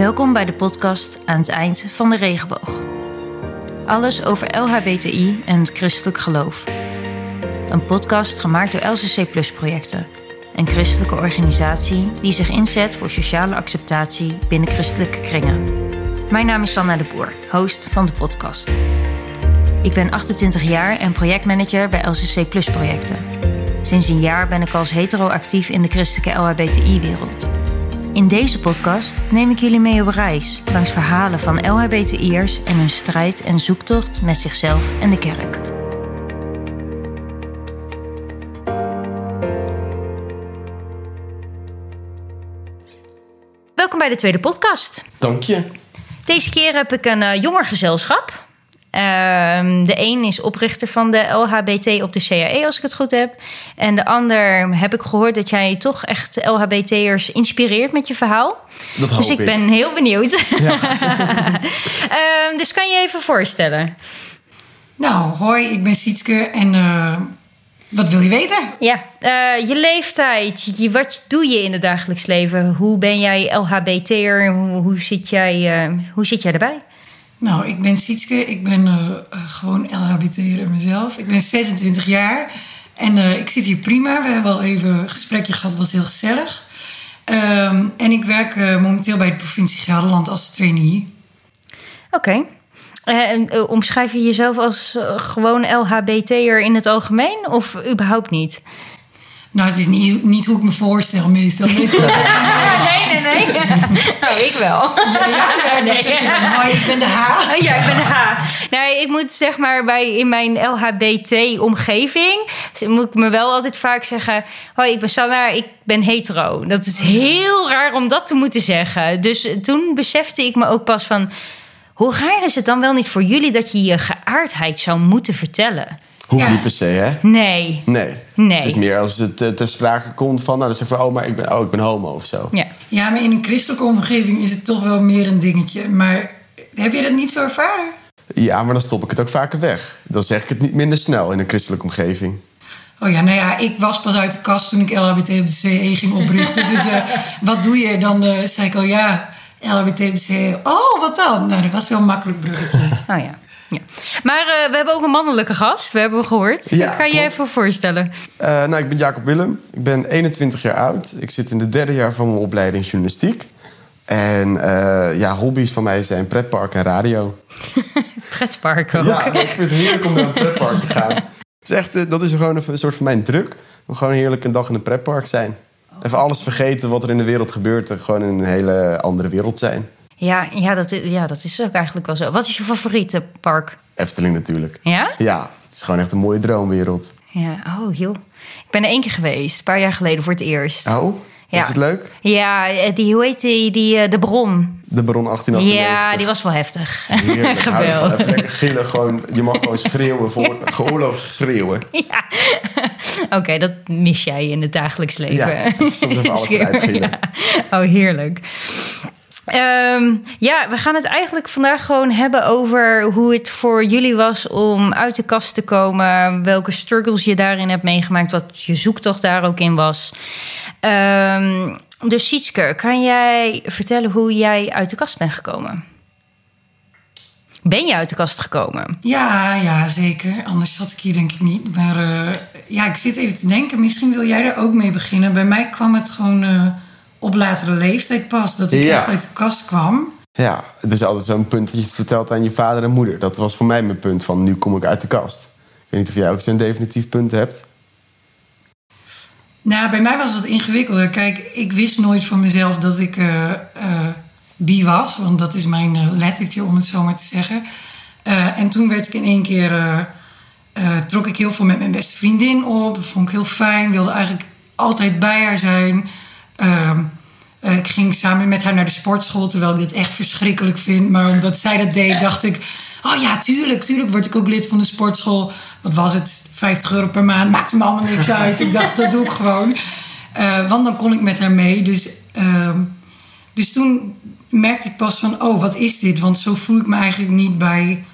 Welkom bij de podcast aan het eind van de regenboog. Alles over LHBTI en het christelijk geloof. Een podcast gemaakt door LCC Plus projecten, een christelijke organisatie die zich inzet voor sociale acceptatie binnen christelijke kringen. Mijn naam is Sanna de Boer, host van de podcast. Ik ben 28 jaar en projectmanager bij LCC Plus projecten. Sinds een jaar ben ik als hetero actief in de christelijke LHBTI-wereld. In deze podcast neem ik jullie mee op reis langs verhalen van LHBTI'ers en hun strijd en zoektocht met zichzelf en de kerk. Welkom bij de tweede podcast. Dank je. Deze keer heb ik een uh, jonger gezelschap. Ehm, de een is oprichter van de LHBT op de CAE, als ik het goed heb. En de ander heb ik gehoord dat jij toch echt LHBT'ers inspireert met je verhaal. Dat hoop dus ik, ik. ben heel benieuwd. Ja. Ehm, dus kan je even voorstellen? Nou, hoi, ik ben Sietske en eh, wat wil je weten? Ja, eh, je leeftijd. Je, wat doe je in het dagelijks leven? Hoe ben jij LHBT'er? Hoe, hoe, zit jij, eh, hoe zit jij erbij? Nou, ik ben Sietske, ik ben eh, gewoon LHBT'er mezelf. Ik ben 26 jaar en eh, ik zit hier prima. We hebben al even een gesprekje gehad, was heel gezellig. Ehm, en ik werk momenteel bij de provincie Gelderland als trainee. Oké. En, omschrijf je jezelf als gewoon LHBT'er in het algemeen of überhaupt niet? Nou, het is niet, niet hoe ik me voorstel meestal. meestal nee, nee, nee. Oh, ik wel. ja, ja, dat zeg je dan. Hoi, ik ben de H. Oh, ja, ik ben de H. Nee, ik moet zeg maar bij in mijn LHBT-omgeving moet ik me wel altijd vaak zeggen: Hoi, ik ben Sanna, ik ben hetero. Dat is heel raar om dat te moeten zeggen. Dus toen besefte ik me ook pas van. Hoe raar is het dan wel niet voor jullie dat je je geaardheid zou moeten vertellen? Hoeft Ja. niet per se, hè? Nee. Nee. Nee. Het is meer als het eh, ter sprake komt van... Nou, dan zeggen we, oh, maar ik ben, oh, ik ben homo of zo. Ja. Ja, maar in een christelijke omgeving is het toch wel meer een dingetje. Maar heb je dat niet zo ervaren? Ja, maar dan stop ik het ook vaker weg. Dan zeg ik het niet minder snel in een christelijke omgeving. Oh ja, nou ja, ik was pas uit de kast toen ik LHBT op de CE ging oprichten. dus eh, wat doe je? Dan eh, zei ik al, ja, LHBT op de CE. Oh, wat dan? Nou, dat was wel een makkelijk bruggetje. Oh ja. Ja. Maar eh, we hebben ook een mannelijke gast, we hebben gehoord. Ja, kan je klopt. even voorstellen? Eh, nou, ik ben Jacob Willem. Ik ben 21 jaar oud. Ik zit in het derde jaar van mijn opleiding journalistiek. En eh, ja, hobby's van mij zijn pretpark en radio. Pretpark ook. Ja, ik vind het heerlijk om naar een pretpark te gaan. Het is echt, dat is gewoon een, een soort van mijn druk. Om gewoon heerlijk een dag in een pretpark zijn. Even alles vergeten wat er in de wereld gebeurt. En gewoon in een hele andere wereld zijn. Ja, ja, dat is, ja, dat is ook eigenlijk wel zo. Wat is je favoriete park? Efteling natuurlijk. Ja? Ja, het is gewoon echt een mooie droomwereld. Ja, oh joh. Ik ben er één keer geweest, een paar jaar geleden voor het eerst. Oh, Ja. is het leuk? Ja, eh, die, hoe heet die, die eh, de bron. De Baron 1898. Ja, die was wel heftig. Heerlijk. Geweldig. Even gillen. Gewoon, je mag gewoon schreeuwen. Voor, geoorloofd schreeuwen. Ja. Oké, dat mis jij in het dagelijks leven. Ja, soms even alles eruit gillen. Ja. Oh, heerlijk. Ehm, ja, we gaan het eigenlijk vandaag gewoon hebben over hoe het voor jullie was om uit de kast te komen. Welke struggles je daarin hebt meegemaakt, wat je zoektocht daar ook in was. Ehm, dus Sietske, kan jij vertellen hoe jij uit de kast bent gekomen? Ben je uit de kast gekomen? Ja, ja, zeker. Anders zat ik hier denk ik niet. Maar eh, ja, ik zit even te denken. Misschien wil jij daar ook mee beginnen. Bij mij kwam het gewoon eh, op latere leeftijd pas. Dat ik Ja. echt uit de kast kwam. Ja, het is altijd zo'n punt dat je het vertelt aan je vader en moeder. Dat was voor mij mijn punt van nu kom ik uit de kast. Ik weet niet of jij ook zo'n definitief punt hebt. Nou, bij mij was het wat ingewikkelder. Kijk, ik wist nooit van mezelf dat ik eh, bi was. Want dat is mijn eh, lettertje, om het zo maar te zeggen. En toen werd ik in één keer... trok ik heel veel met mijn beste vriendin op. Dat vond ik heel fijn. Wilde eigenlijk altijd bij haar zijn. Ehm, eh, ik ging samen met haar naar de sportschool... terwijl ik dit echt verschrikkelijk vind. Maar omdat zij dat deed, dacht ik... Oh ja, tuurlijk, tuurlijk word ik ook lid van de sportschool. Wat was het? 50 euro per maand. Maakte me allemaal niks uit. Ik dacht, dat doe ik gewoon. Eh, want dan kon ik met haar mee. Dus, ehm, dus toen merkte ik pas van... Oh, wat is dit? Want zo voel ik me eigenlijk niet bij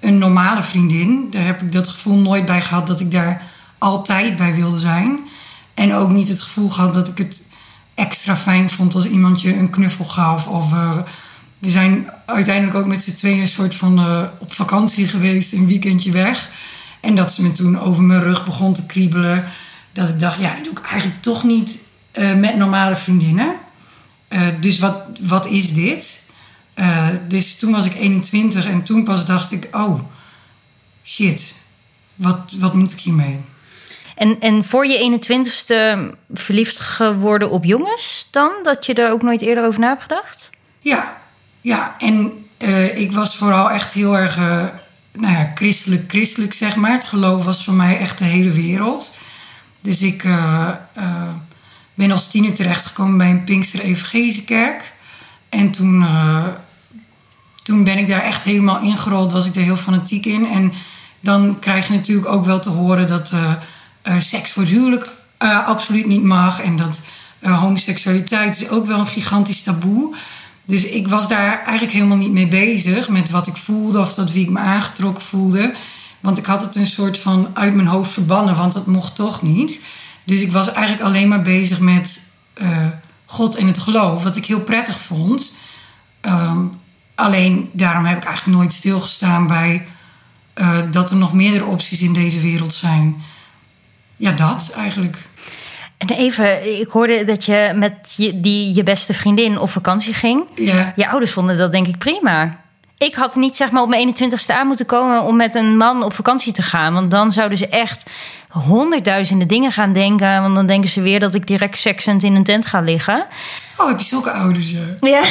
een normale vriendin. Daar heb ik dat gevoel nooit bij gehad... dat ik daar altijd bij wilde zijn. En ook niet het gevoel gehad dat ik het extra fijn vond als iemand je een knuffel gaf. Of eh, we zijn uiteindelijk ook met z'n tweeën een soort van eh, op vakantie geweest, een weekendje weg. En dat ze me toen over mijn rug begon te kriebelen. Dat ik dacht, ja, dat doe ik eigenlijk toch niet eh, met normale vriendinnen. Dus wat, wat is dit? Dus toen was ik 21 en toen pas dacht ik, oh, shit, wat, wat moet ik hiermee? En, en voor je 21ste verliefd geworden op jongens dan? Dat je er ook nooit eerder over na hebt gedacht? Ja, ja. En eh, ik was vooral echt heel erg, eh, nou ja, christelijk, christelijk zeg maar. Het geloof was voor mij echt de hele wereld. Dus ik eh, ben als tiener terechtgekomen bij een Pinkster Evangelische Kerk. En toen, toen ben ik daar echt helemaal ingerold, was ik er heel fanatiek in. En dan krijg je natuurlijk ook wel te horen dat eh, seks voor het huwelijk eh, absoluut niet mag. En dat eh, homoseksualiteit is ook wel een gigantisch taboe. Dus ik was daar eigenlijk helemaal niet mee bezig met wat ik voelde of dat wie ik me aangetrokken voelde. Want ik had het een soort van uit mijn hoofd verbannen, want dat mocht toch niet. Dus ik was eigenlijk alleen maar bezig met God en het geloof, wat ik heel prettig vond. Ehm, alleen daarom heb ik eigenlijk nooit stilgestaan bij dat er nog meerdere opties in deze wereld zijn. Ja, dat eigenlijk. En even, ik hoorde dat je met je, die, je beste vriendin op vakantie ging. Ja. Je ouders vonden dat denk ik prima. Ik had niet zeg maar op mijn 21ste aan moeten komen om met een man op vakantie te gaan. Want dan zouden ze echt honderdduizenden dingen gaan denken. Want dan denken ze weer dat ik direct seksend in een tent ga liggen. Oh, heb je zulke ouders? Ja. Ja.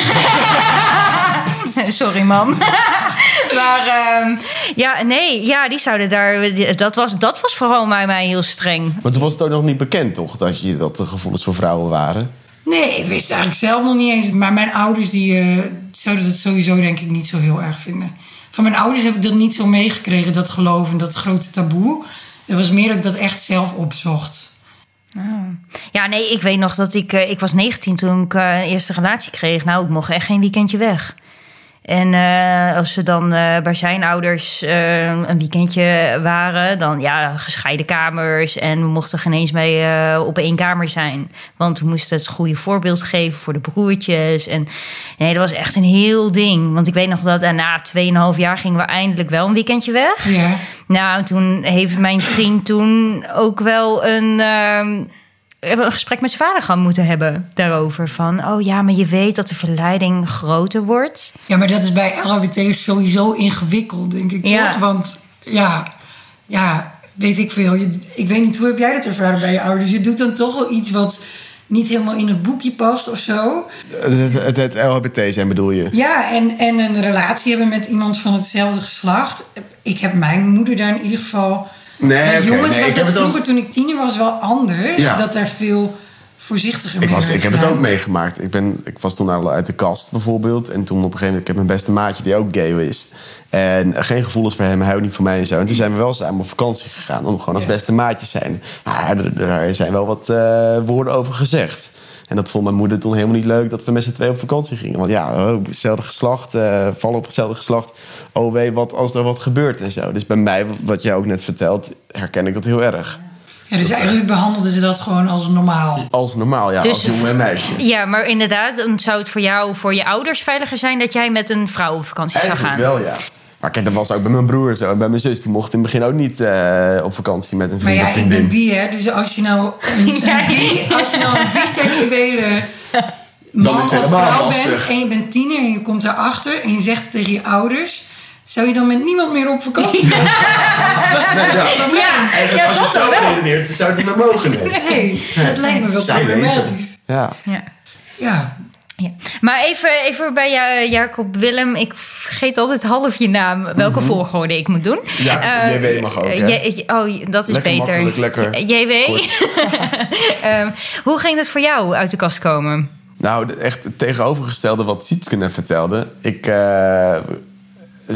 Sorry, mam. maar ehm, ja, nee, ja, die zouden daar. Dat was, dat was vooral bij mij heel streng. Maar toen was het ook nog niet bekend, toch? Dat, je, dat er gevoelens voor vrouwen waren. Nee, ik wist eigenlijk zelf nog niet eens. Maar mijn ouders die, eh, zouden dat sowieso denk ik niet zo heel erg vinden. Van mijn ouders heb ik dat niet zo meegekregen, dat geloof en dat grote taboe. Het was meer dat ik dat echt zelf opzocht. Ja, nee, ik weet nog dat ik... eh, Ik was 19 toen ik eh, een eerste relatie kreeg. Nou, ik mocht echt geen weekendje weg. En eh, als ze dan eh, bij zijn ouders eh, een weekendje waren... dan ja, gescheiden kamers. En we mochten geen eens mee op één kamer zijn. Want we moesten het goede voorbeeld geven voor de broertjes. En nee, dat was echt een heel ding. Want ik weet nog dat na 2,5 jaar gingen we eindelijk wel een weekendje weg. Ja. Nou, toen heeft mijn vriend toen ook wel een, ehm, een gesprek met zijn vader gaan moeten hebben daarover. Van, oh ja, maar je weet dat de verleiding groter wordt. ja, maar dat is bij LHBT sowieso ingewikkeld, denk ik Ja. toch? Want ja, ja, weet ik veel. Je, ik weet niet, hoe heb jij dat ervaren bij je ouders? Je doet dan toch wel iets wat niet helemaal in het boekje past of zo. Het, het, het LHBT zijn bedoel je? Ja, en, en een relatie hebben met iemand van hetzelfde geslacht. Ik heb mijn moeder daar in ieder geval... Nee, Met jongens nee, was dat ook- vroeger toen ik tiener was wel anders. Ja. Dat daar veel voorzichtiger Ik, mee was, ik heb het ook meegemaakt. Ik, ben, ik was toen al uit de kast bijvoorbeeld. En toen op een gegeven moment, ik heb mijn beste maatje die ook gay is. En geen gevoelens voor hem, hij houdt niet van mij en zo. En toen zijn we wel samen op vakantie gegaan om gewoon als beste maatjes te zijn. Maar er, er zijn wel wat eh, woorden over gezegd. En dat vond mijn moeder toen helemaal niet leuk dat we met z'n twee op vakantie gingen. Want ja, oh, hetzelfde geslacht, eh, vallen op hetzelfde geslacht. Oh wee, wat als er wat gebeurt en zo. Dus bij mij, wat jij ook net vertelt, herken ik dat heel erg. Ja, dus eigenlijk behandelden ze dat gewoon als normaal. Als normaal, ja, Dus- als jongen en meisje. Ja, maar inderdaad, dan zou het voor jou, voor je ouders veiliger zijn dat jij met een vrouw op vakantie zou Eigenlijk gaan. wel, ja. Maar kijk, dat was ook bij mijn broer zo. En bij mijn zus, die mocht in het begin ook niet eh, op vakantie met een Maar vriend ja, of ik ben vriendin. bi, hè. Dus als je nou een, een Ja. bi, als je nou een biseksuele man of vrouw bent... en je bent tiener en je komt daarachter... en je zegt tegen je ouders... zou je dan met niemand meer op vakantie gaan? Ja, Eigenlijk, als je het zo redeneert, dan zou het niet meer mogen. Nee. Nee, dat lijkt me wel problematisch. Ja. Ja. Ja. Maar even, even bij jou, Jacob Willem. Ik vergeet altijd half je naam. Welke volgorde ik moet doen. Ja, Eh, JW mag ook, eh, hè? Oh, dat is Lekker beter. lekker JW. Ehm, hoe ging het voor jou uit de kast komen? Nou, echt het tegenovergestelde wat Sietke net vertelde. Ik, eh,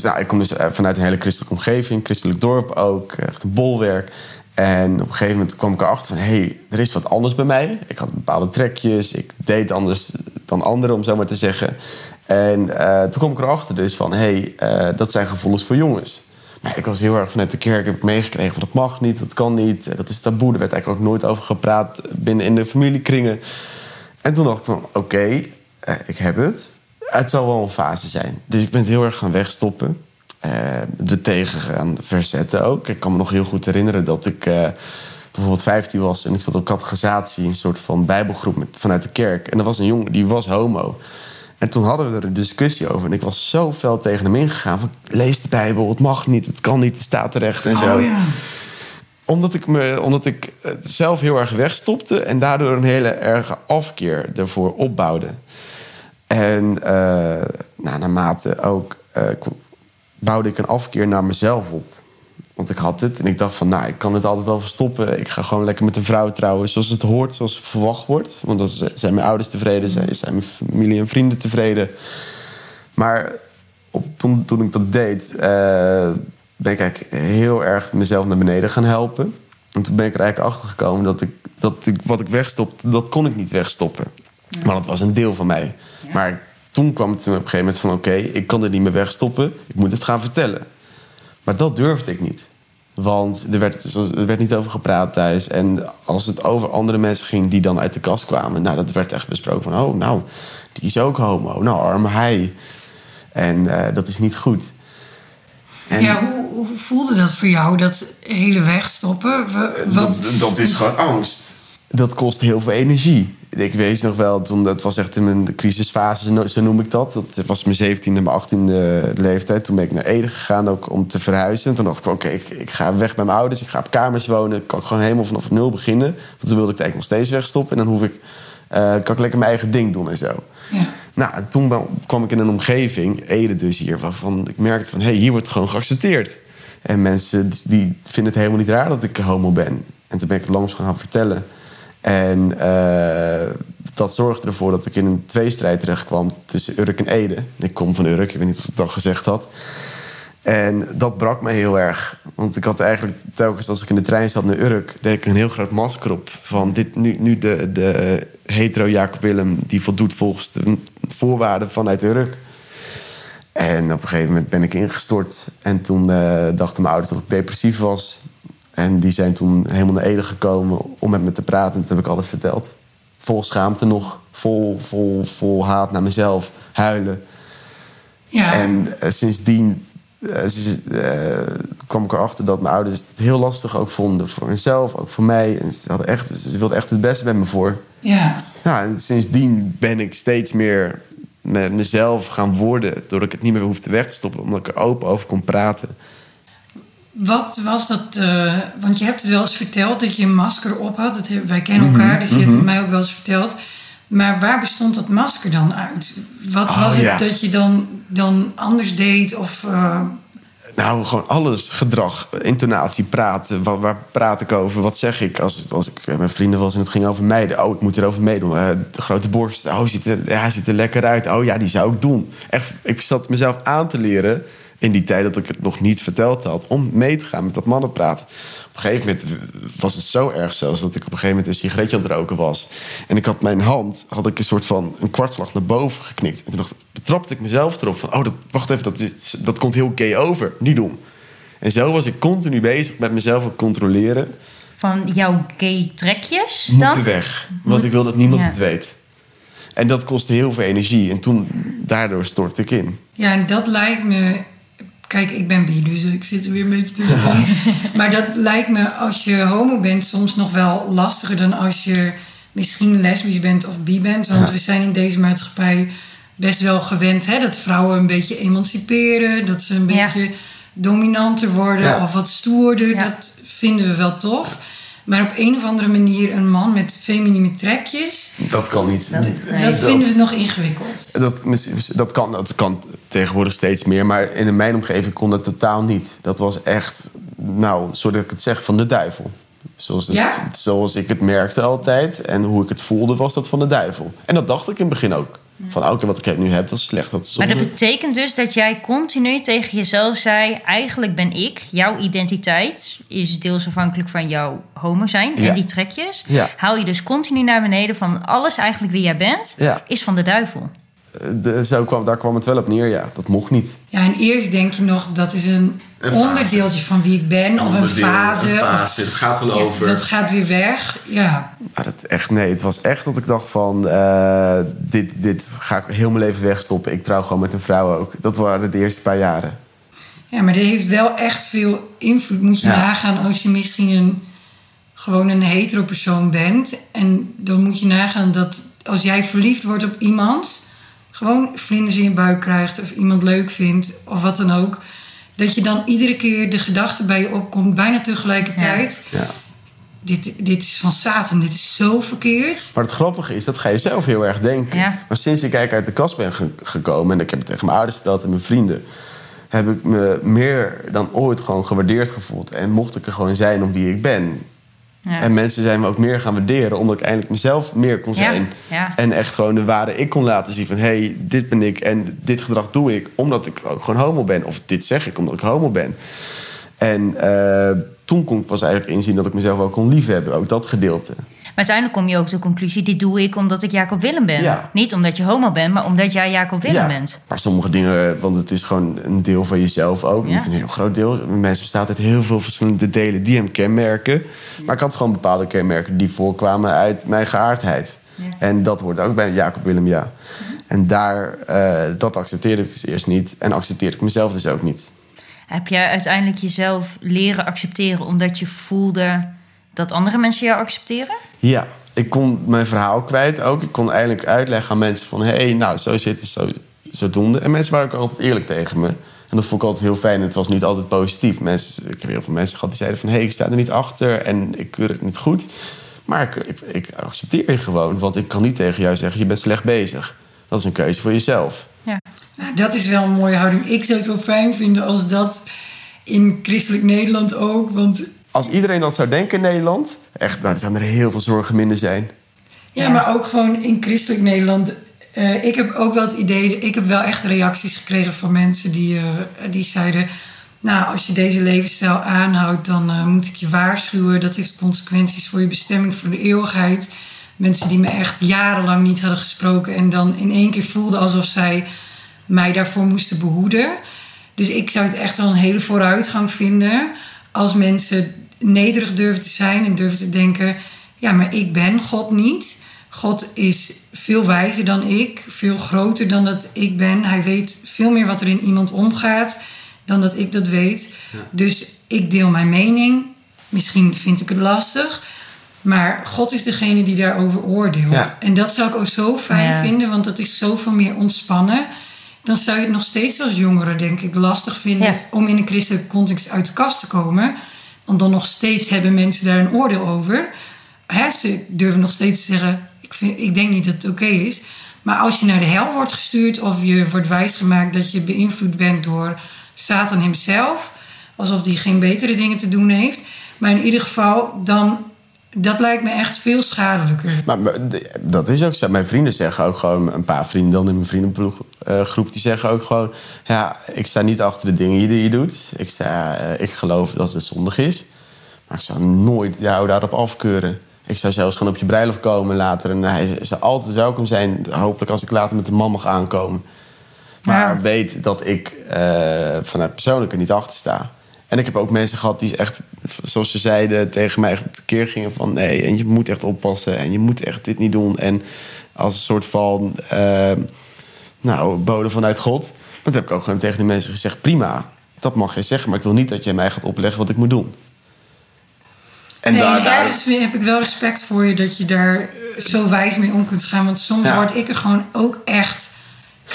nou, ik kom dus eh, vanuit een hele christelijke omgeving, christelijk dorp ook, echt een bolwerk. En op een gegeven moment kwam ik erachter van... hé, hey, er is wat anders bij mij. Ik had bepaalde trekjes, ik deed anders dan anderen, om zo maar te zeggen. En eh, toen kwam ik erachter dus van... hé, hey, eh, dat zijn gevoelens voor jongens. Maar ik was heel erg vanuit de kerk, heb ik meegekregen van... dat mag niet, dat kan niet, eh, dat is taboe. Er werd eigenlijk ook nooit over gepraat binnen in de familiekringen. En toen dacht ik van, oké, ik heb het. Het zal wel een fase zijn. Dus ik ben het heel erg gaan wegstoppen. Er tegen gaan verzetten ook. Ik kan me nog heel goed herinneren dat ik uh, bijvoorbeeld 15 was... en ik zat op catechisatie, een soort van bijbelgroep met, vanuit de kerk. En er was een jongen, die was homo. En toen hadden we er een discussie over. En ik was zo fel tegen hem ingegaan. Van, lees de Bijbel, het mag niet, het kan niet, het staat terecht en zo. Oh, ja. Omdat ik, me, omdat ik het zelf heel erg wegstopte... en daardoor een hele erge afkeer ervoor opbouwde. En uh, nou, naarmate ook uh, bouwde ik een afkeer naar mezelf op. Want ik had het en ik dacht van, nou, ik kan het altijd wel verstoppen. Ik ga gewoon lekker met een vrouw trouwen zoals het hoort, zoals het verwacht wordt. Want dan zijn mijn ouders tevreden, zijn, zijn mijn familie en vrienden tevreden. Maar op, toen, toen ik dat deed, uh, ben ik eigenlijk heel erg mezelf naar beneden gaan helpen. En toen ben ik er eigenlijk achter gekomen dat, ik, dat ik, wat ik wegstopte, dat kon ik niet wegstoppen. Ja. Maar dat was een deel van mij. Ja. Maar toen kwam het op een gegeven moment van... oké, okay, ik kan dit niet meer wegstoppen. Ik moet het gaan vertellen. Maar dat durfde ik niet. Want er werd, er werd niet over gepraat thuis. En als het over andere mensen ging die dan uit de kast kwamen... nou, dat werd echt besproken van... oh, nou, die is ook homo. Nou, arme hij. En uh, dat is niet goed. En ja, hoe, hoe, voelde dat voor jou, dat hele wegstoppen? Wat... Dat, dat is gewoon angst. Dat kost heel veel energie ik weet nog wel, toen, dat was echt in mijn crisisfase, zo noem ik dat. Dat was mijn 17e, mijn 18e leeftijd. Toen ben ik naar Ede gegaan ook om te verhuizen. En toen dacht ik, oké, ik, ik, ga weg bij mijn ouders. Ik ga op kamers wonen. Ik kan gewoon helemaal vanaf nul beginnen. Want toen wilde ik het eigenlijk nog steeds wegstoppen. En dan hoef ik, uh, kan ik lekker mijn eigen ding doen en zo. Ja. Nou, toen kwam ik in een omgeving, Ede dus hier, waarvan ik merkte van... hé, hey, hier wordt gewoon geaccepteerd. En mensen die vinden het helemaal niet raar dat ik homo ben. En toen ben ik langs gaan vertellen... En uh, dat zorgde ervoor dat ik in een tweestrijd terecht kwam tussen Urk en Ede. Ik kom van Urk, ik weet niet of ik het al gezegd had. En dat brak me heel erg. Want ik had eigenlijk telkens als ik in de trein zat naar Urk... deed ik een heel groot masker op. Van dit, nu, nu de, de hetero Jacob Willem... die voldoet volgens de voorwaarden vanuit Urk. En op een gegeven moment ben ik ingestort. En toen uh, dachten mijn ouders dat ik depressief was. En die zijn toen helemaal naar Ede gekomen om met me te praten. En toen heb ik alles verteld. Vol schaamte nog, vol, vol, vol haat naar mezelf, huilen. Ja. En uh, sindsdien uh, uh, kwam ik erachter dat mijn ouders het heel lastig ook vonden. Voor mezelf, ook voor mij. En ze, hadden echt, ze wilden echt het beste met me voor. Ja. Nou, en sindsdien ben ik steeds meer met mezelf gaan worden. Doordat ik het niet meer hoefde weg te stoppen. Omdat ik er open over kon praten. Wat was dat? Uh, want je hebt het wel eens verteld dat je een masker op had. Dat, wij kennen elkaar, mm-hmm, dus je hebt het mij ook wel eens verteld. Maar waar bestond dat masker dan uit? Wat Oh, was het ja. dat je dan, dan anders deed? Of, uh, Nou, gewoon alles. Gedrag, intonatie, praten. Waar, waar praat ik over? Wat zeg ik? Als, als ik met vrienden was en het ging over meiden. Oh, ik moet erover meedoen. Uh, de grote borst. Oh, ziet er, ja, hij ziet er lekker uit. Oh ja, die zou ik doen. Echt, ik zat mezelf aan te leren in die tijd dat ik het nog niet verteld had, om mee te gaan met dat mannenpraat. Op een gegeven moment was het zo erg zelfs dat ik op een gegeven moment een sigaretje aan het roken was. En ik had mijn hand, had ik een soort van een kwartslag naar boven geknikt. En toen dacht, betrapte ik mezelf erop van, oh, dat, wacht even, dat, is, dat komt heel gay over. Niet doen. En zo was ik continu bezig met mezelf aan het controleren. Van jouw gay trekjes dan? Moeten weg. Want ik wil dat niemand Ja. het weet. En dat kostte heel veel energie. En toen, daardoor stortte ik in. ja, en dat lijkt me. Kijk, ik ben bi, dus ik zit er weer een beetje tussenin. maar dat lijkt me als je homo bent soms nog wel lastiger dan als je misschien lesbisch bent of bi bent. Want Ja. we zijn in deze maatschappij best wel gewend hè, dat vrouwen een beetje emanciperen. Dat ze een Ja. beetje dominanter worden Ja. of wat stoerder. Ja. Dat vinden we wel tof. Maar op een of andere manier een man met feminine trekjes, Dat kan niet. Dat- nee. dat vinden we nog ingewikkeld. Dat, dat, kan, dat kan tegenwoordig steeds meer, maar in mijn omgeving kon dat totaal niet. Dat was echt, nou, zoals ik het zeg, van de duivel. Zoals, het, Ja? zoals ik het merkte altijd en hoe ik het voelde, was dat van de duivel. En dat dacht ik in het begin ook. Van, oké, wat ik nu heb, dat is slecht. Dat is Maar dat betekent dus dat jij continu tegen jezelf zei: eigenlijk ben ik, jouw identiteit is deels afhankelijk van jouw homo zijn Ja. en die trekjes. Ja. Haal je dus continu naar beneden van alles eigenlijk wie jij bent, Ja. is van de duivel. De, zo kwam, daar kwam het wel op neer, ja. Dat mocht niet. Ja, en eerst denk je nog, dat is een, Een fase. onderdeeltje van wie ik ben. of een fase. of- Het gaat wel Ja, dat gaat weer weg. Ja, Maar dat echt, nee, het was echt dat ik dacht van... eh, dit, dit ga ik heel mijn leven wegstoppen. Ik trouw gewoon met een vrouw ook. Dat waren de eerste paar jaren. Ja, maar dat heeft wel echt veel invloed. Moet je Ja. nagaan als je misschien een, gewoon een hetero persoon bent. En dan moet je nagaan dat als jij verliefd wordt op iemand... gewoon vlinders in je buik krijgt of iemand leuk vindt of wat dan ook... dat je dan iedere keer de gedachte bij je opkomt, bijna tegelijkertijd... Ja. Dit, dit is van Satan, dit is zo verkeerd. Maar het grappige is, dat ga je zelf heel erg denken. Ja. Maar sinds ik eigenlijk uit de kast ben ge- gekomen... en ik heb het tegen mijn ouders verteld en mijn vrienden... heb ik me meer dan ooit gewoon gewaardeerd gevoeld. En mocht ik er gewoon zijn om wie ik ben. Ja. En mensen zijn me ook meer gaan waarderen... omdat ik eindelijk mezelf meer kon zijn. ja. En echt gewoon de ware ik kon laten zien van... hé, hey, dit ben ik en dit gedrag doe ik... omdat ik ook gewoon homo ben. Of dit zeg ik omdat ik homo ben. En eh, toen kon ik pas eigenlijk inzien dat ik mezelf ook kon liefhebben. Ook dat gedeelte. Maar uiteindelijk kom je ook tot de conclusie: dit doe ik omdat ik Jacob Willem ben. Ja. Niet omdat je homo bent, maar omdat jij Jacob Willem Ja, bent. Maar sommige dingen, want het is gewoon een deel van jezelf ook. Ja. Niet een heel groot deel. Een mens bestaat uit heel veel verschillende delen die hem kenmerken. Maar ik had gewoon bepaalde kenmerken die voorkwamen uit mijn geaardheid. Ja. En dat hoort ook bij Jacob Willem, ja. En daar, eh, dat accepteerde ik dus eerst niet. En accepteerde ik mezelf dus ook niet. Heb jij uiteindelijk jezelf leren accepteren omdat je voelde dat andere mensen jou accepteren? Ja, ik kon mijn verhaal kwijt ook. Ik kon eindelijk uitleggen aan mensen van... hé, hey, nou, zo zit het, zo, zodoende. En mensen waren ook altijd eerlijk tegen me. En dat vond ik altijd heel fijn. Het was niet altijd positief. Mensen, ik heb heel veel mensen gehad die zeiden van... hé, hey, ik sta er niet achter en ik keur het niet goed. Maar ik, ik, ik accepteer je gewoon. Want ik kan niet tegen jou zeggen, je bent slecht bezig. Dat is een keuze voor jezelf. Ja. Nou, dat is wel een mooie houding. Ik zou het wel fijn vinden als dat in christelijk Nederland ook. Want Als iedereen dat zou denken in Nederland... echt, nou, dan zouden er heel veel zorgen minder zijn. Ja, maar ook gewoon in christelijk Nederland. Eh, ik heb ook wel het idee, ik heb wel echt reacties gekregen van mensen die, eh, die zeiden: Nou, als je deze levensstijl aanhoudt, dan eh, moet ik je waarschuwen. Dat heeft consequenties voor je bestemming voor de eeuwigheid. Mensen die me echt jarenlang niet hadden gesproken en dan in één keer voelden alsof zij mij daarvoor moesten behoeden. Dus ik zou het echt wel een hele vooruitgang vinden als mensen nederig durven te zijn en durven te denken: ja, maar ik ben God niet. God is veel wijzer dan ik, veel groter dan dat ik ben. Hij weet veel meer wat er in iemand omgaat dan dat ik dat weet. Dus ik deel mijn mening. Misschien vind ik het lastig. Maar God is degene die daarover oordeelt. Ja. En dat zou ik ook zo fijn Ja. vinden, want dat is zoveel meer ontspannen. Dan zou je het nog steeds als jongere, denk ik, lastig vinden Ja. om in een christelijke context uit de kast te komen. Want dan nog steeds hebben mensen daar een oordeel over. Ze durven nog steeds te zeggen: ik, vind, ik denk niet dat het oké is. Maar als je naar de hel wordt gestuurd of je wordt wijsgemaakt dat je beïnvloed bent door Satan hemzelf, alsof die geen betere dingen te doen heeft. Maar in ieder geval, dan, dat lijkt me echt veel schadelijker. Maar, dat is ook zo. Mijn vrienden zeggen ook gewoon, een paar vrienden dan in mijn vriendengroep, die zeggen ook gewoon: Ja, ik sta niet achter de dingen die je doet. Ik, sta, eh, ik geloof dat het zondig is. Maar ik zou nooit jou daarop afkeuren. Ik zou zelfs gewoon op je bruiloft komen later. En hij zou altijd welkom zijn. Hopelijk als ik later met de man mag aankomen. Maar Ja. weet dat ik eh, vanuit persoonlijk er niet achter sta. En ik heb ook mensen gehad die echt, zoals ze zeiden, tegen mij tekeer gingen van nee, en je moet echt oppassen en je moet echt dit niet doen. En als een soort van, eh, nou, bode vanuit God. Maar toen heb ik ook gewoon tegen die mensen gezegd, prima, dat mag je zeggen, maar ik wil niet dat jij mij gaat opleggen wat ik moet doen. En nee, daar, daar, heb ik wel respect voor je dat je daar zo wijs mee om kunt gaan. Want soms Ja. word ik er gewoon ook echt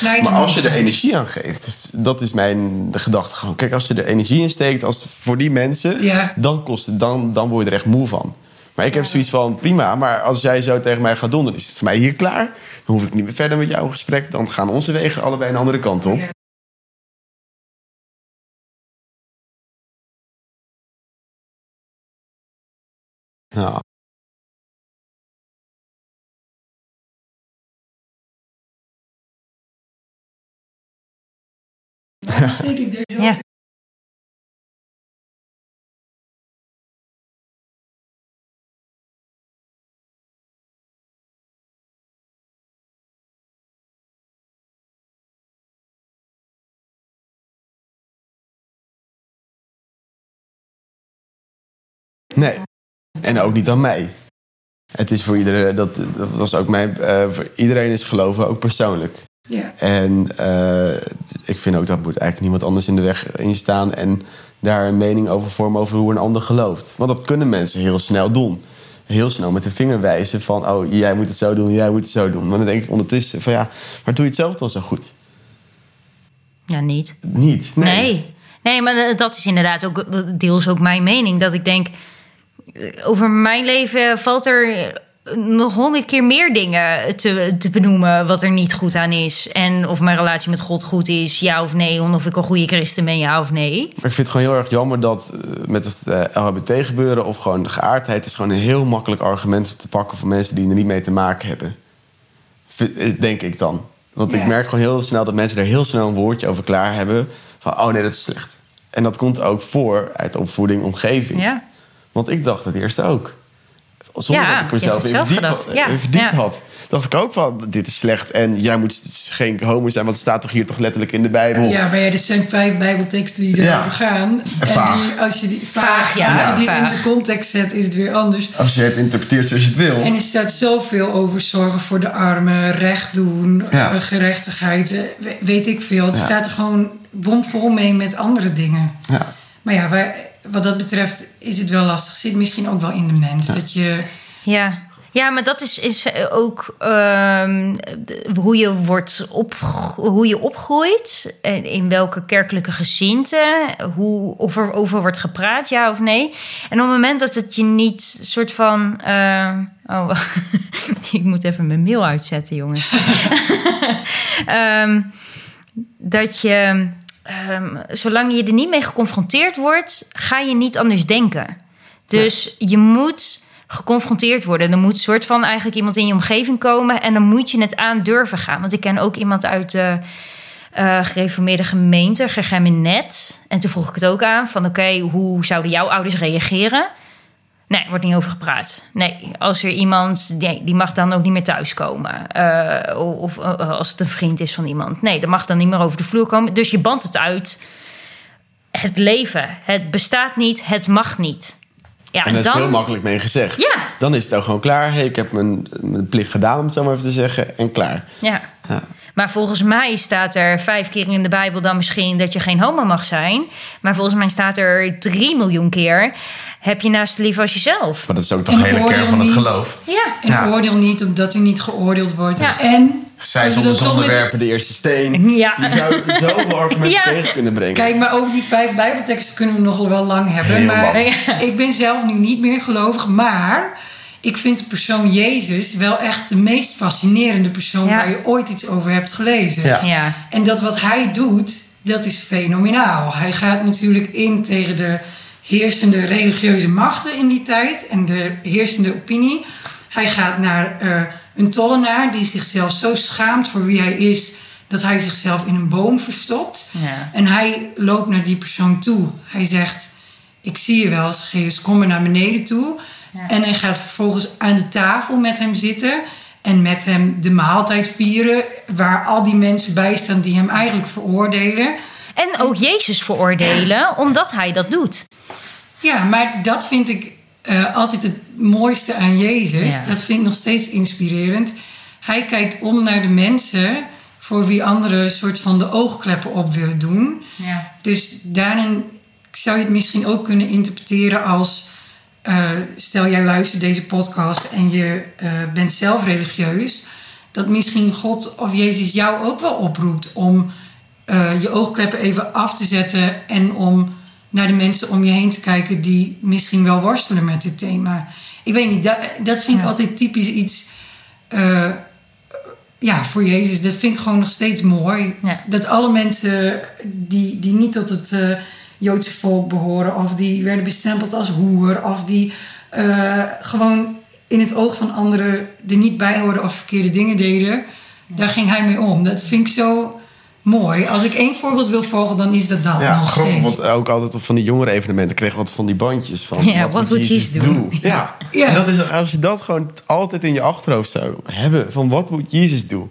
Maar als je er energie aan geeft, dat is mijn de gedachte gewoon. Kijk, als je er energie in steekt als voor die mensen, Ja. dan, kost het, dan, dan word je er echt moe van. Maar ik heb zoiets van, prima, maar als jij zo tegen mij gaat doen, dan is het voor mij hier klaar. Dan hoef ik niet meer verder met jou in gesprek. Dan gaan onze wegen allebei een andere kant op. Ja. steek ik daar. Ja. Nee. En ook niet aan mij. Het is voor iedereen, dat, dat was ook mijn, eh, voor iedereen is geloven ook persoonlijk. Ja. En eh, ik vind ook dat moet eigenlijk niemand anders in de weg in staan en daar een mening over vormen over hoe een ander gelooft. Want dat kunnen mensen heel snel doen. Heel snel met de vinger wijzen van, oh jij moet het zo doen, jij moet het zo doen. Maar dan denk ik ondertussen van ja, maar doe je het zelf dan zo goed? Ja, niet. Niet. Nee. nee. maar dat is inderdaad ook deels ook mijn mening. Dat ik denk, eh, over mijn leven valt er nog honderd keer meer dingen te, te benoemen wat er niet goed aan is. En of mijn relatie met God goed is, ja of nee. Of ik een goede christen ben, ja of nee. Maar ik vind het gewoon heel erg jammer dat eh, met het uh, LHBT gebeuren... of gewoon de geaardheid is gewoon een heel makkelijk argument te pakken... voor mensen die er niet mee te maken hebben. Denk ik dan. Want ik merk gewoon heel snel dat mensen er heel snel een woordje over klaar hebben. Van, oh nee, dat is slecht. En dat komt ook voor uit opvoeding, omgeving. Ja. Want ik dacht het eerst ook. Zonder ja, dat ik mezelf even. Ja, even diep had. Dacht ik ook van, dit is slecht. En jij moet geen homo zijn, want het staat toch hier toch letterlijk in de Bijbel. Ja, maar ja, dit zijn vijf bijbelteksten die erover gaan. En vaag. Die, als je die, vaag, ja. Als je die vaag. in de context zet, is het weer anders. Als je het interpreteert zoals je het wil. En er staat zoveel over zorgen voor de armen, recht doen, Ja. eh, gerechtigheid, eh, we- weet ik veel. Het Ja. staat er gewoon bomvol mee met andere dingen. Ja. Maar ja, wij, wat dat betreft is het wel lastig. Zit misschien ook wel in de mens. Dat je, Ja. Ja, maar dat is, is ook ehm, hoe, je wordt op, hoe je opgroeit. En in welke kerkelijke gezinte. Hoe, of er over wordt gepraat, ja of nee. En op het moment dat het je niet soort van. eh, oh, ik moet even mijn mail uitzetten, jongens. Ehm, dat je. Ehm, zolang je er niet mee geconfronteerd wordt, ga je niet anders denken. Dus je moet geconfronteerd worden. Er moet een soort van eigenlijk iemand in je omgeving komen en dan moet je het aan durven gaan. Want ik ken ook iemand uit de eh, gereformeerde gemeente, Gergeminet. En toen vroeg ik het ook aan van oké, hoe zouden jouw ouders reageren? Nee, wordt niet over gepraat. Nee, als er iemand, die, die mag dan ook niet meer thuiskomen. Eh, of eh, als het een vriend is van iemand. Nee, dat mag dan niet meer over de vloer komen. Dus je bandt het uit. Het leven, het bestaat niet, het mag niet. Ja, En is dan, het heel makkelijk mee gezegd. Ja. Dan is het ook gewoon klaar. Hey, ik heb mijn, mijn plicht gedaan, om het zo maar even te zeggen. En klaar. Ja. Ja. Maar volgens mij staat er vijf keer in de Bijbel dan misschien dat je geen homo mag zijn. Maar volgens mij staat er drie miljoen keer: heb je naast lief als jezelf. Maar dat is ook toch de hele kern van het geloof. Ja. en Ja. oordeel niet omdat er niet geoordeeld wordt. Ja. En Zij zonder onderwerpen de eerste steen. Ja. Je zou zoveel argumenten Ja. tegen kunnen brengen. Kijk, maar over die vijf Bijbelteksten kunnen we nog wel lang hebben. Heel maar lang. ik ben zelf nu niet meer gelovig. Maar ik vind de persoon Jezus wel echt de meest fascinerende persoon Ja. waar je ooit iets over hebt gelezen. Ja. Ja. En dat wat hij doet, dat is fenomenaal. Hij gaat natuurlijk in tegen de heersende religieuze machten in die tijd en de heersende opinie. Hij gaat naar eh, een tollenaar die zichzelf zo schaamt voor wie hij is, dat hij zichzelf in een boom verstopt. Ja. En hij loopt naar die persoon toe. Hij zegt: Ik zie je wel, Zacchaeus, kom maar naar beneden toe. Ja. En hij gaat vervolgens aan de tafel met hem zitten. En met hem de maaltijd vieren. Waar al die mensen bij staan die hem eigenlijk veroordelen. En ook Jezus veroordelen, omdat hij dat doet. Ja, maar dat vind ik eh, altijd het mooiste aan Jezus. Ja. Dat vind ik nog steeds inspirerend. Hij kijkt om naar de mensen voor wie anderen een soort van de oogkleppen op willen doen. Ja. Dus daarin zou je het misschien ook kunnen interpreteren als... eh, stel jij luistert deze podcast en je eh, bent zelf religieus... dat misschien God of Jezus jou ook wel oproept om eh, je oogkleppen even af te zetten... en om naar de mensen om je heen te kijken die misschien wel worstelen met dit thema. Ik weet niet, dat, dat vind ik Ja. altijd typisch iets... ja, voor Jezus, dat vind ik gewoon nog steeds mooi. Ja. Dat alle mensen die, die niet tot het Joodse volk behoren, of die werden bestempeld als hoer, of die eh, gewoon in het oog van anderen er niet bij hoorden of verkeerde dingen deden, daar ging hij mee om. Dat vind ik zo mooi. Als ik één voorbeeld wil volgen, dan is dat dat Ja, nog grappig, steeds. want ook altijd op van die jongere evenementen kregen we wat van die bandjes van Ja, wat moet Jezus doen? doen? Ja. Ja. En dat is, als je dat gewoon altijd in je achterhoofd zou hebben, van wat moet Jezus doen?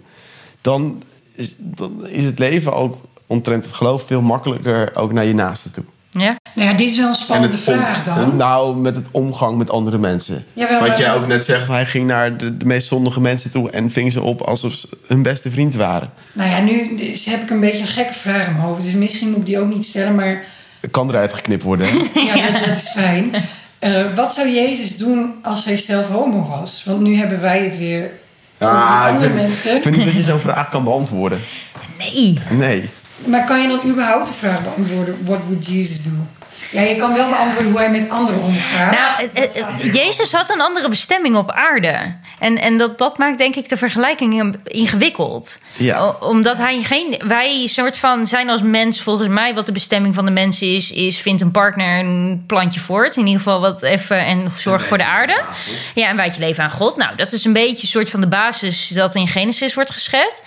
Dan is, dan is het leven ook omtrent het geloof veel makkelijker ook naar je naaste toe. Ja? Nou ja, dit is wel een spannende om- vraag dan. Nou, met het omgang met andere mensen. Jawel, Wat jij ook net zegt, hij ging naar de, de meest zondige mensen toe en ving ze op alsof ze hun beste vriend waren. Nou ja, nu dus heb ik een beetje een gekke vraag in mijn hoofd. Dus misschien moet ik die ook niet stellen, maar Kan eruit geknipt worden. ja, dat, dat is fijn. Eh, wat zou Jezus doen als hij zelf homo was? Want nu hebben wij het weer Ah, ik andere vind- mensen. Ik vind niet dat je zo'n vraag kan beantwoorden. Nee. Nee. Maar kan je dan überhaupt de vraag beantwoorden: What would Jesus do? Ja, je kan wel beantwoorden hoe hij met anderen omgaat. Nou, het- het- Jezus had een andere bestemming op aarde. En, en dat, dat maakt denk ik de vergelijking ingewikkeld. Ja. O- Omdat hij geen. Wij soort van zijn als mens, volgens mij, wat de bestemming van de mens is, is vindt een partner een plantje voort. In ieder geval wat even en zorg voor de aarde. Ja, en wijd je leven aan God. Nou, dat is een beetje een soort van de basis dat in Genesis wordt geschept.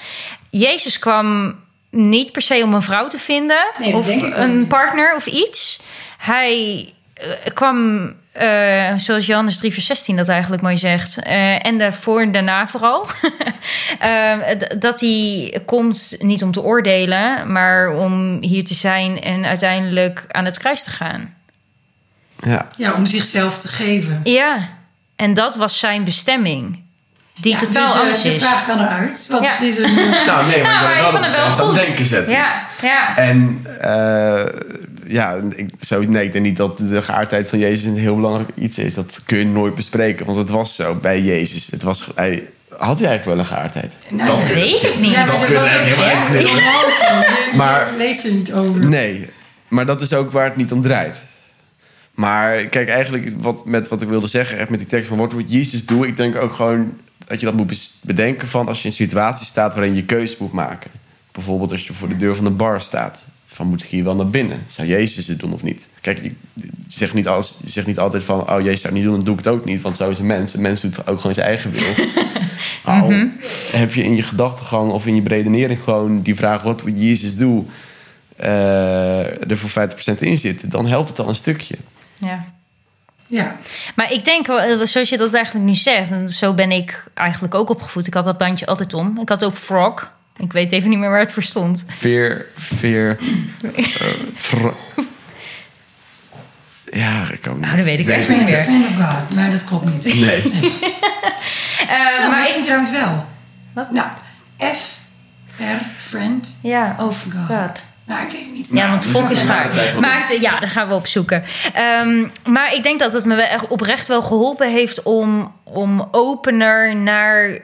Jezus kwam niet per se om een vrouw te vinden Nee, of een niet. partner of iets. Hij eh, kwam, eh, zoals Johannes 3 vers 16 dat eigenlijk mooi zegt... eh, en daarvoor en daarna vooral... dat hij komt niet om te oordelen... maar om hier te zijn en uiteindelijk aan het kruis te gaan. Ja. Ja, om zichzelf te geven. Ja, en dat was zijn bestemming. Die Ja, totaal dus, anders is. vraag kan eruit. Want Ja. het is een. Nou, nee, maar, Nou, maar ik vond het wel goed. denken zetten. Ja, ja. En eh, ja, ik, zo, nee, ik denk niet dat de geaardheid van Jezus een heel belangrijk iets is. Dat kun je nooit bespreken, want het was zo bij Jezus. Het was, hij, had hij eigenlijk wel een geaardheid? Nou, dat je weet ik niet. Ja, Dat maar kun je er helemaal uitknippen. Je- je Maar- leest er niet over. Nee, maar dat is ook waar het niet om draait. Maar kijk, eigenlijk wat, met wat ik wilde zeggen, echt met die tekst van wat moet Jezus doen, ik denk ook gewoon dat je dat moet bedenken van als je in een situatie staat waarin je keuze moet maken. Bijvoorbeeld als je voor de deur van een bar staat. Van moet ik hier wel naar binnen? Zou Jezus het doen of niet? Kijk, je, zegt, niet als, je zegt niet altijd van... oh, Jezus zou het niet doen, dan doe ik het ook niet. Want zo is een mens. Een mens doet ook gewoon zijn eigen wil. Maar al heb je in je gedachtegang of in je beredenering gewoon die vraag... wat moet Jezus doen? eh, er voor 50% in zit... dan helpt het al een stukje. ja. Ja. Maar ik denk, wel, zoals je dat eigenlijk nu zegt, en zo ben ik eigenlijk ook opgevoed. Ik had dat bandje altijd om. Ik had ook frog. Ik weet even niet meer waar het voor stond. Veer, veer... eh, vra- ja, ik niet. Nou, dat weet ik echt niet meer. Friend of God. Maar dat klopt niet. Nee. Eh, Nou, maar misschien ik, trouwens wel. Wat? Nou, F, R, friend. ja, God. god. Nou, ik weet het niet. Ja, want dus volk is gaar. maakt ja, dat gaan we opzoeken. Ehm, maar ik denk dat het me wel echt oprecht wel geholpen heeft om, om opener naar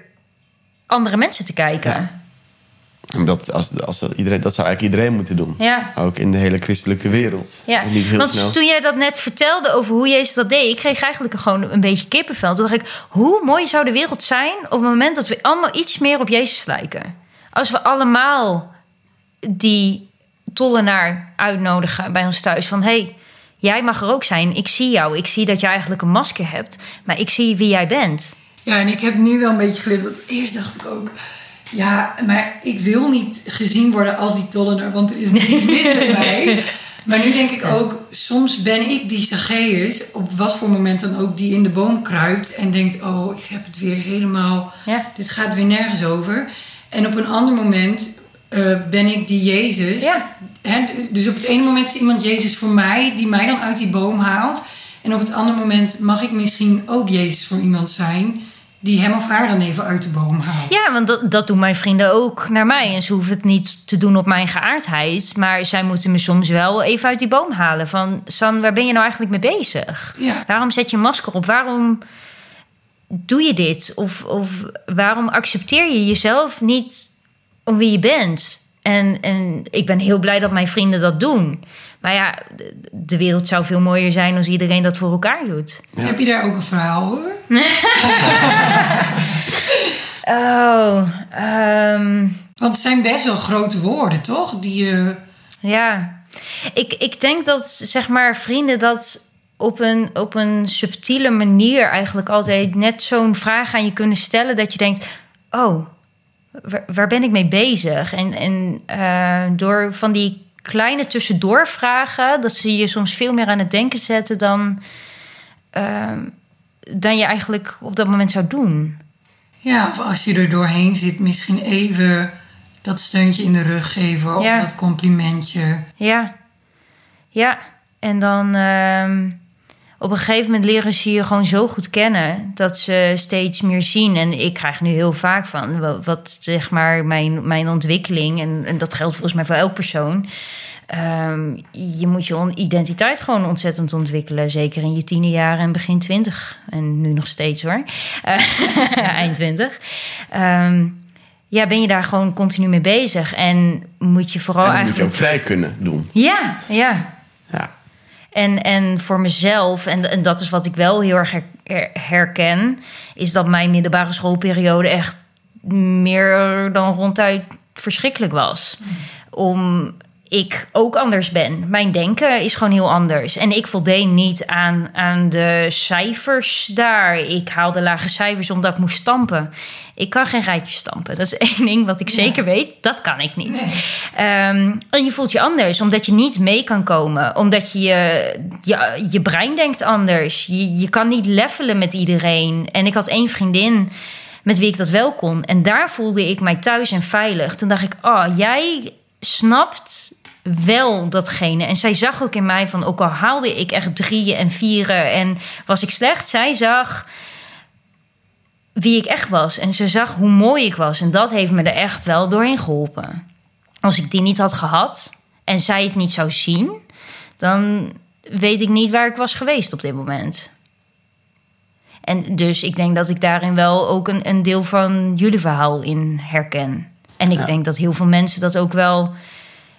andere mensen te kijken. Ja. En Dat, als, als dat, iedereen, dat zou eigenlijk iedereen moeten doen. Ja. Ook in de hele christelijke wereld. Ja, Niet heel want snel. toen jij dat net vertelde over hoe Jezus dat deed, ik kreeg eigenlijk gewoon een beetje kippenvel. Toen dacht ik, hoe mooi zou de wereld zijn op het moment dat we allemaal iets meer op Jezus lijken? Als we allemaal die tollenaar uitnodigen bij ons thuis van hey, jij mag er ook zijn. Ik zie jou. Ik zie dat je eigenlijk een masker hebt, maar ik zie wie jij bent. Ja, en ik heb nu wel een beetje geleerd. Want eerst dacht ik ook... Ja, maar ik wil niet gezien worden als die tollenaar. Want er is niets mis met mij. Maar nu denk ik ook... Soms ben ik die Zacchaeus... Op wat voor moment dan ook... Die in de boom kruipt. En denkt... Oh, ik heb het weer helemaal... Ja. Dit gaat weer nergens over. En op een ander moment... eh, ben ik die Jezus. Ja. Hè, dus op het ene moment is iemand Jezus voor mij... Die mij dan uit die boom haalt. En op het andere moment mag ik misschien ook Jezus voor iemand zijn die hem of haar dan even uit de boom haalt. Ja, want dat, dat doen mijn vrienden ook naar mij. En ze hoeven het niet te doen op mijn geaardheid. Maar zij moeten me soms wel even uit die boom halen. Van, San, waar ben je nou eigenlijk mee bezig? Ja. Waarom zet je een masker op? Waarom doe je dit? Of, of waarom accepteer je jezelf niet om wie je bent? En, en ik ben heel blij dat mijn vrienden dat doen. Maar ja, de- wereld zou veel mooier zijn als iedereen dat voor elkaar doet. Heb je daar ook een verhaal over? Oh, ehm, Want het zijn best wel grote woorden, toch? Die je... Ja, ik, ik denk dat zeg maar vrienden dat op een, op een subtiele manier eigenlijk altijd net zo'n vraag aan je kunnen stellen dat je denkt: oh, waar, waar ben ik mee bezig? En, en eh, door van die kleine tussendoorvragen, dat ze je soms veel meer aan het denken zetten dan, eh, dan je eigenlijk op dat moment zou doen. Ja, of als je er doorheen zit, misschien even dat steuntje in de rug geven of dat complimentje. Ja, ja. En dan ehm, op een gegeven moment leren ze je gewoon zo goed kennen dat ze steeds meer zien. En ik krijg nu heel vaak van wat, wat zeg maar mijn, mijn ontwikkeling, en, en dat geldt volgens mij voor elk persoon. Ehm, je moet je identiteit gewoon ontzettend ontwikkelen. Zeker in je tiende jaren en begin twintig. En nu nog steeds hoor. Uh, eind twintig. Ehm, ja, ben je daar gewoon continu mee bezig. En moet je vooral en eigenlijk... moet je ook vrij kunnen doen. Ja, ja. En, en voor mezelf, en, en dat is wat ik wel heel erg her- herken... is dat mijn middelbare schoolperiode echt meer dan ronduit verschrikkelijk was. Om ik ook anders ben. Mijn denken is gewoon heel anders. En ik voldeed niet aan, aan de cijfers daar. Ik haalde lage cijfers omdat ik moest stampen. Ik kan geen rijtje stampen. Dat is één ding wat ik zeker weet. Dat kan ik niet. Ehm, en je voelt je anders, omdat je niet mee kan komen. Omdat je je, je, je brein denkt anders. Je, je kan niet levelen met iedereen. En ik had één vriendin met wie ik dat wel kon. En daar voelde ik mij thuis en veilig. Toen dacht ik, oh, jij snapt wel datgene. En zij zag ook in mij van, ook al haalde ik echt drieën en vieren en was ik slecht, zij zag wie ik echt was. En ze zag hoe mooi ik was. En dat heeft me er echt wel doorheen geholpen. Als ik die niet had gehad en zij het niet zou zien, dan weet ik niet waar ik was geweest op dit moment. En dus ik denk dat ik daarin wel ook een, een deel van jullie verhaal in herken. En ik Ja. denk dat heel veel mensen dat ook wel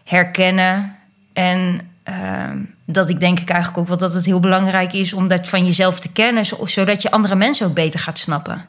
herkennen. En ehm, dat ik denk ik eigenlijk ook wel dat het heel belangrijk is om dat van jezelf te kennen, zo- zodat je andere mensen ook beter gaat snappen.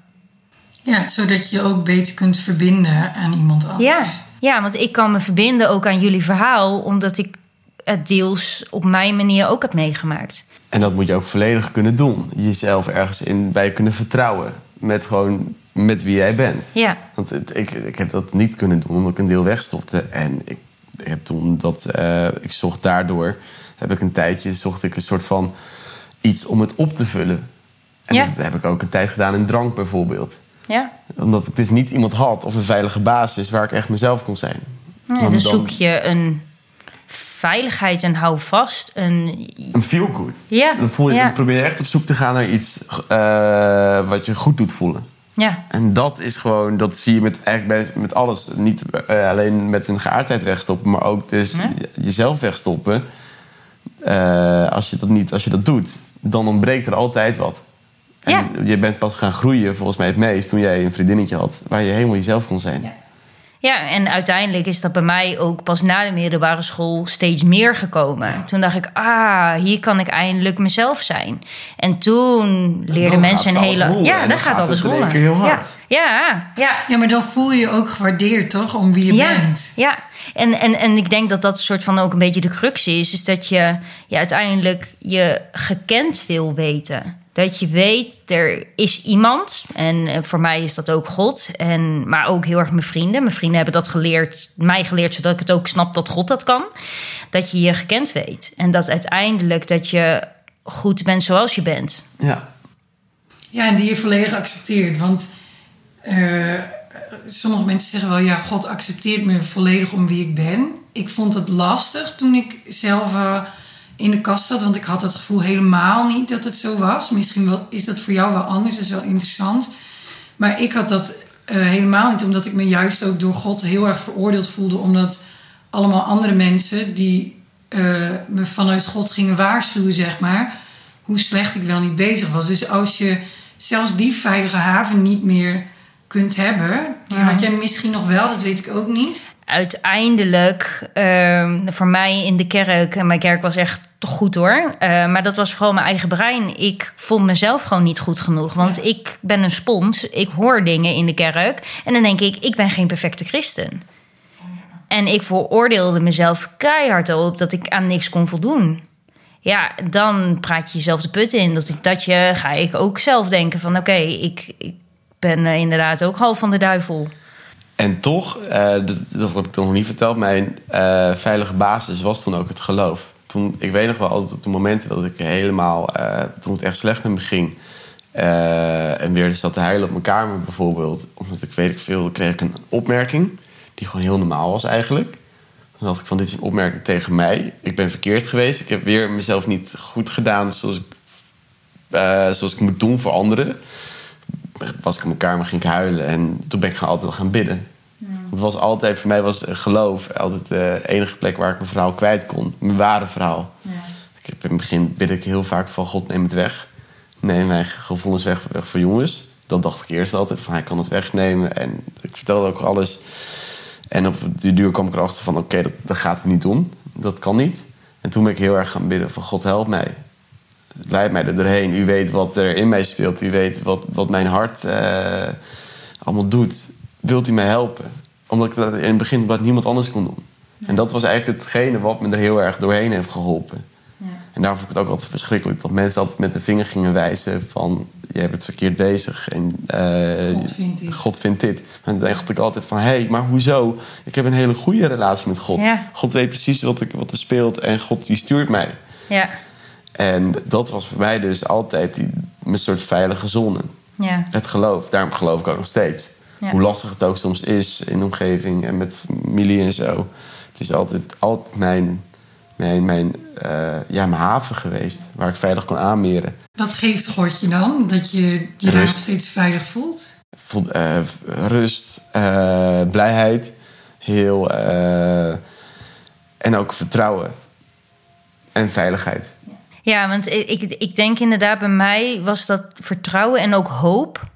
Ja, zodat je je ook beter kunt verbinden aan iemand anders. Ja, ja, want ik kan me verbinden ook aan jullie verhaal, omdat ik het deels op mijn manier ook heb meegemaakt. En dat moet je ook volledig kunnen doen. Jezelf ergens in bij kunnen vertrouwen. Met gewoon met wie jij bent. Ja, Want het- ik, ik heb dat niet kunnen doen omdat ik een deel wegstopte. En ik heb toen dat... eh, ik zocht daardoor... Heb ik een tijdje... Zocht ik een soort van... Iets om het op te vullen. En Ja. dat heb ik ook een tijd gedaan in drank bijvoorbeeld. ja. Omdat ik dus niet iemand had of een veilige basis... waar ik echt mezelf kon zijn. ja dan zoek je een veiligheid en hou vast. Een, Een feel good. ja, Dan, voel je, ja, dan probeer je echt op zoek te gaan naar iets eh, wat je goed doet voelen. Ja, En dat is gewoon, dat zie je met, eigenlijk met alles. Niet eh, alleen met een geaardheid wegstoppen, maar ook dus Ja. jezelf wegstoppen. Eh, als, je dat niet, als je dat doet, dan ontbreekt er altijd wat. En Ja. je bent pas gaan groeien, volgens mij het meest, toen jij een vriendinnetje had, waar je helemaal jezelf kon zijn. Ja. Ja, en uiteindelijk is dat bij mij ook pas na de middelbare school steeds meer gekomen. Toen dacht ik, ah, hier kan ik eindelijk mezelf zijn. En toen leerden mensen een hele. rollen. Ja, dan gaat alles rollen. heel Ja. hard. Ja, ja, Ja, maar dan voel je je ook gewaardeerd, toch? Om wie je ja, bent. Ja, en, en, en ik denk dat dat een soort van ook een beetje de crux is. Is dat je, je uiteindelijk je gekend wil weten. Dat je weet, er is iemand. En eh, voor mij is dat ook God. En, maar ook heel erg mijn vrienden. Mijn vrienden hebben dat geleerd, mij geleerd, zodat ik het ook snap dat God dat kan. Dat je je gekend weet. En dat uiteindelijk dat je goed bent zoals je bent. Ja. Ja, en die je volledig accepteert. Want eh, sommige mensen zeggen wel, ja, God accepteert me volledig om wie ik ben. Ik vond het lastig toen ik zelf eh, in de kast zat, want ik had het gevoel helemaal niet dat het zo was. Misschien wel, is dat voor jou wel anders, dat is wel interessant. Maar ik had dat eh, helemaal niet, omdat ik me juist ook door God heel erg veroordeeld voelde, omdat allemaal andere mensen die eh, me vanuit God gingen waarschuwen, zeg maar, hoe slecht ik wel niet bezig was. Dus als je zelfs die veilige haven niet meer kunt hebben, die had jij misschien nog wel, dat weet ik ook niet. Uiteindelijk, ehm, voor mij in de kerk, en mijn kerk was echt toch goed hoor. Eh, maar dat was vooral mijn eigen brein. Ik vond mezelf gewoon niet goed genoeg. Want ik ben een spons. Ik hoor dingen in de kerk. En dan denk ik, ik ben geen perfecte christen. En ik veroordeelde mezelf keihard op dat ik aan niks kon voldoen. Ja, dan praat je jezelf de put in. Dat, dat je, ga ik ook zelf denken van... oké, ik, ik ben eh, inderdaad ook half van de duivel. En toch, eh, dat, dat heb ik nog niet verteld, mijn eh, veilige basis was toen ook het geloof. Toen, ik weet nog wel altijd de momenten dat ik helemaal, eh, toen het echt slecht met me ging. en weer zat te huilen op mijn kamer bijvoorbeeld. Omdat ik weet ik veel, kreeg ik een opmerking die gewoon heel normaal was eigenlijk. Dan dacht ik van, dit is een opmerking tegen mij. Ik ben verkeerd geweest. Ik heb weer mezelf niet goed gedaan zoals ik, zoals ik moet doen voor anderen. Was ik in mijn kamer, ging ik huilen. En toen ben ik gewoon altijd gaan bidden. Het was altijd, voor mij was geloof altijd de enige plek waar ik mijn verhaal kwijt kon. Mijn ware verhaal. Ja. Ik heb in het begin bid ik heel vaak van God neem het weg. Neem mijn gevoelens weg, weg voor jongens. Dat dacht ik eerst altijd van hij kan het wegnemen. En ik vertelde ook alles. En op de duur kwam ik erachter van oké, dat, dat gaat hij niet doen. Dat kan niet. En toen ben ik heel erg gaan bidden van God help mij. Leid mij er doorheen. U weet wat er in mij speelt. U weet wat, wat mijn hart eh, allemaal doet. Wilt u mij helpen? Omdat ik dat in het begin wat niemand anders kon doen. En dat was eigenlijk hetgene wat me er heel erg doorheen heeft geholpen. Ja. En daar vond ik het ook altijd verschrikkelijk. Dat mensen altijd met de vinger gingen wijzen van... je hebt het verkeerd bezig en eh, God vindt dit. God vindt dit. En dan dacht ik altijd van... hé, hey, maar hoezo? Ik heb een hele goede relatie met God. Ja. God weet precies wat, ik, wat er speelt en God die stuurt mij. Ja. En dat was voor mij dus altijd die, mijn soort veilige zone. Ja. Het geloof, daarom geloof ik ook nog steeds. Ja. Hoe lastig het ook soms is in de omgeving en met familie en zo. Het is altijd, altijd mijn, mijn, mijn, eh, ja, mijn haven geweest. Waar ik veilig kon aanmeren. Wat geeft God je dan? Dat je je daar nog steeds veilig voelt? Voel- eh, rust, eh, blijheid, heel. eh, en ook vertrouwen. En veiligheid. Ja, want ik, ik denk inderdaad, bij mij was dat vertrouwen en ook hoop.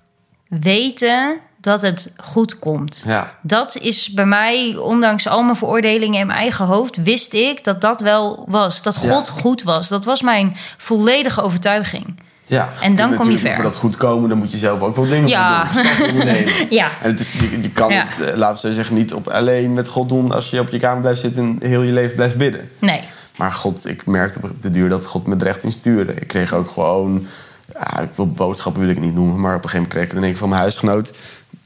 Weten dat het goed komt. Ja, Dat is bij mij, ondanks al mijn veroordelingen in mijn eigen hoofd, wist ik dat dat wel was. Dat Ja. God goed was. Dat was mijn volledige overtuiging. ja. En dan kom je ver. Voor dat goed komen, dan moet je zelf ook wel dingen Ja. doen. Stappen ondernemen. Ja, En het is, je, je kan Ja. het, eh, laten we zo zeggen, niet op alleen met God doen als je op je kamer blijft zitten en heel je leven blijft bidden. nee. Maar God, ik merkte op de duur dat God me er echt in stuurde. Ik kreeg ook gewoon, ja, ik wil boodschappen wil ik niet noemen, maar op een gegeven moment kreeg ik één keer van mijn huisgenoot.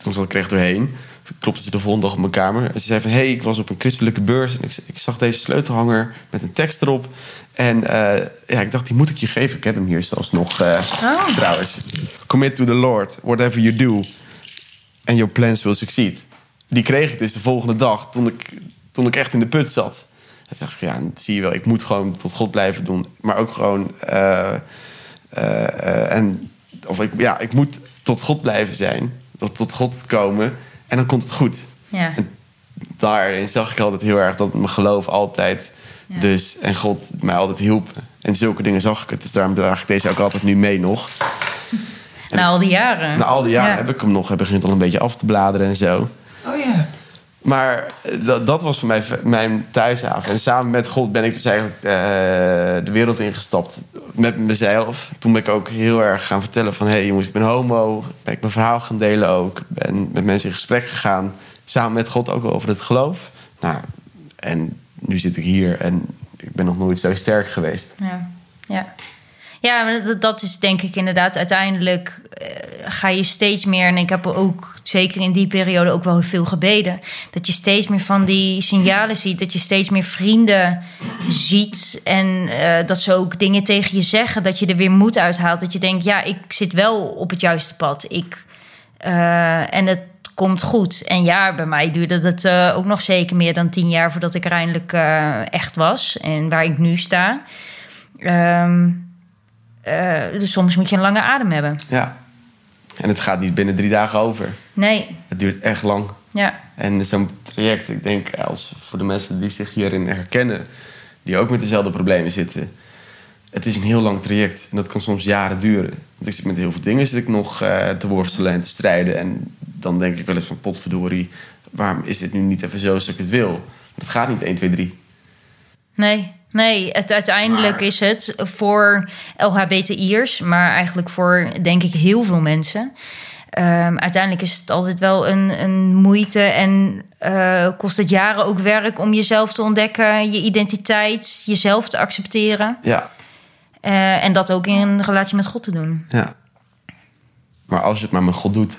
Ik er echt doorheen. Klopte ze de volgende dag op mijn kamer. En ze zei van, hé, hey, ik was op een christelijke beurs. En ik, ik zag deze sleutelhanger met een tekst erop. En eh, ja, ik dacht, die moet ik je geven. Ik heb hem hier zelfs nog, eh, Oh. trouwens. Commit to the Lord, whatever you do. And your plans will succeed. Die kreeg ik dus de volgende dag, toen ik, toen ik echt in de put zat. En toen dacht ik, ja, zie je wel, ik moet gewoon tot God blijven doen. Maar ook gewoon... eh, en, of ik, ja, ik moet tot God blijven zijn. Tot, tot God komen. En dan komt het goed. Ja. En daarin zag ik altijd heel erg dat mijn geloof altijd... Ja. Dus, en God mij altijd hielp. En zulke dingen zag ik het. Dus daarom draag ik deze ook altijd nu mee nog. Na al die jaren. Na al die jaren Ja. heb ik hem nog. Hij begint al een beetje af te bladeren en zo. Oh ja. Maar eh, dat, dat was voor mij mijn thuishaven. En samen met God ben ik dus eigenlijk eh, de wereld ingestapt. Met mezelf. Toen ben ik ook heel erg gaan vertellen van... hé hey, jongens, ik ben homo. Ben ik mijn verhaal gaan delen ook. Ben met mensen in gesprek gegaan. Samen met God ook over het geloof. Nou, en nu zit ik hier en ik ben nog nooit zo sterk geweest. Ja, ja. Ja dat, is denk ik inderdaad uiteindelijk eh, ga je steeds meer... en ik heb ook zeker in die periode ook wel veel gebeden... dat je steeds meer van die signalen ziet... dat je steeds meer vrienden ziet... en eh, dat ze ook dingen tegen je zeggen... dat je er weer moed uithaalt. Dat je denkt, ja, ik zit wel op het juiste pad. Ik, eh, en het komt goed. En ja, bij mij duurde het ook nog zeker meer dan tien jaar... voordat ik er eindelijk echt was en waar ik nu sta... Ehm, eh, dus soms moet je een lange adem hebben. Ja. En het gaat niet binnen drie dagen over. Nee, Het duurt echt lang. ja, En zo'n traject, ik denk als voor de mensen die zich hierin herkennen, die ook met dezelfde problemen zitten. Het is een heel lang traject en dat kan soms jaren duren. Want ik zit met heel veel dingen zit ik nog eh, te worstelen en te strijden. En dan denk ik wel eens van potverdorie, waarom is dit nu niet even zo zoals ik het wil? Maar het gaat niet 1, 2, 3. nee. Nee, het, uiteindelijk Maar- is het voor LHBTI'ers, maar eigenlijk voor denk ik heel veel mensen. Ehm, uiteindelijk is het altijd wel een, een moeite en eh, kost het jaren ook werk om jezelf te ontdekken, je identiteit, jezelf te accepteren. Ja, Eh, en dat ook in een relatie met God te doen. ja. Maar als je het maar met God doet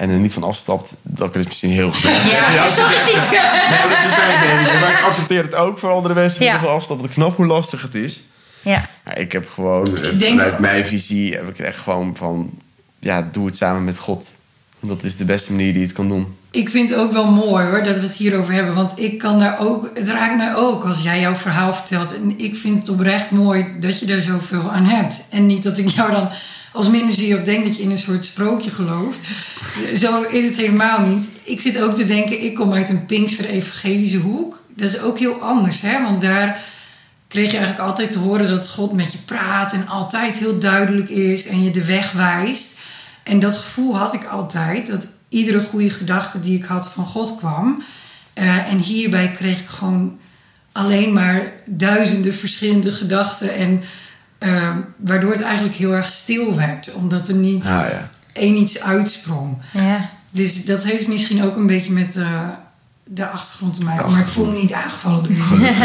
en er niet van afstapt, dan is het misschien heel goed. Ja, zo precies. Ja, dat is mijn mening. Maar ik accepteer het ook voor andere mensen die Ja. er van afstappen. Want ik snap hoe lastig het is. Ja, Maar ik heb gewoon, eh, denk- vanuit mijn visie, heb ik echt gewoon van... Ja, doe het samen met God. Dat is de beste manier die je het kan doen. Ik vind het ook wel mooi hoor, dat we het hierover hebben. Want ik kan daar ook, het raakt mij ook als jij jouw verhaal vertelt. En ik vind het oprecht mooi dat je er zoveel aan hebt. En niet dat ik jou dan als minder zie of denk dat je in een soort sprookje gelooft. Zo is het helemaal niet. Ik zit ook te denken, ik kom uit een Pinkster-evangelische hoek. Dat is ook heel anders, hè? Want daar kreeg je eigenlijk altijd te horen dat God met je praat en altijd heel duidelijk is en je de weg wijst. En dat gevoel had ik altijd, dat iedere goede gedachte die ik had van God kwam. Uh, en hierbij kreeg ik gewoon alleen maar duizenden verschillende gedachten. En uh, waardoor het eigenlijk heel erg stil werd, omdat er niet ah, ja. één iets uitsprong. Ja. Dus dat heeft misschien ook een beetje met uh, de achtergrond te maken. Maar ik voel me niet aangevallen door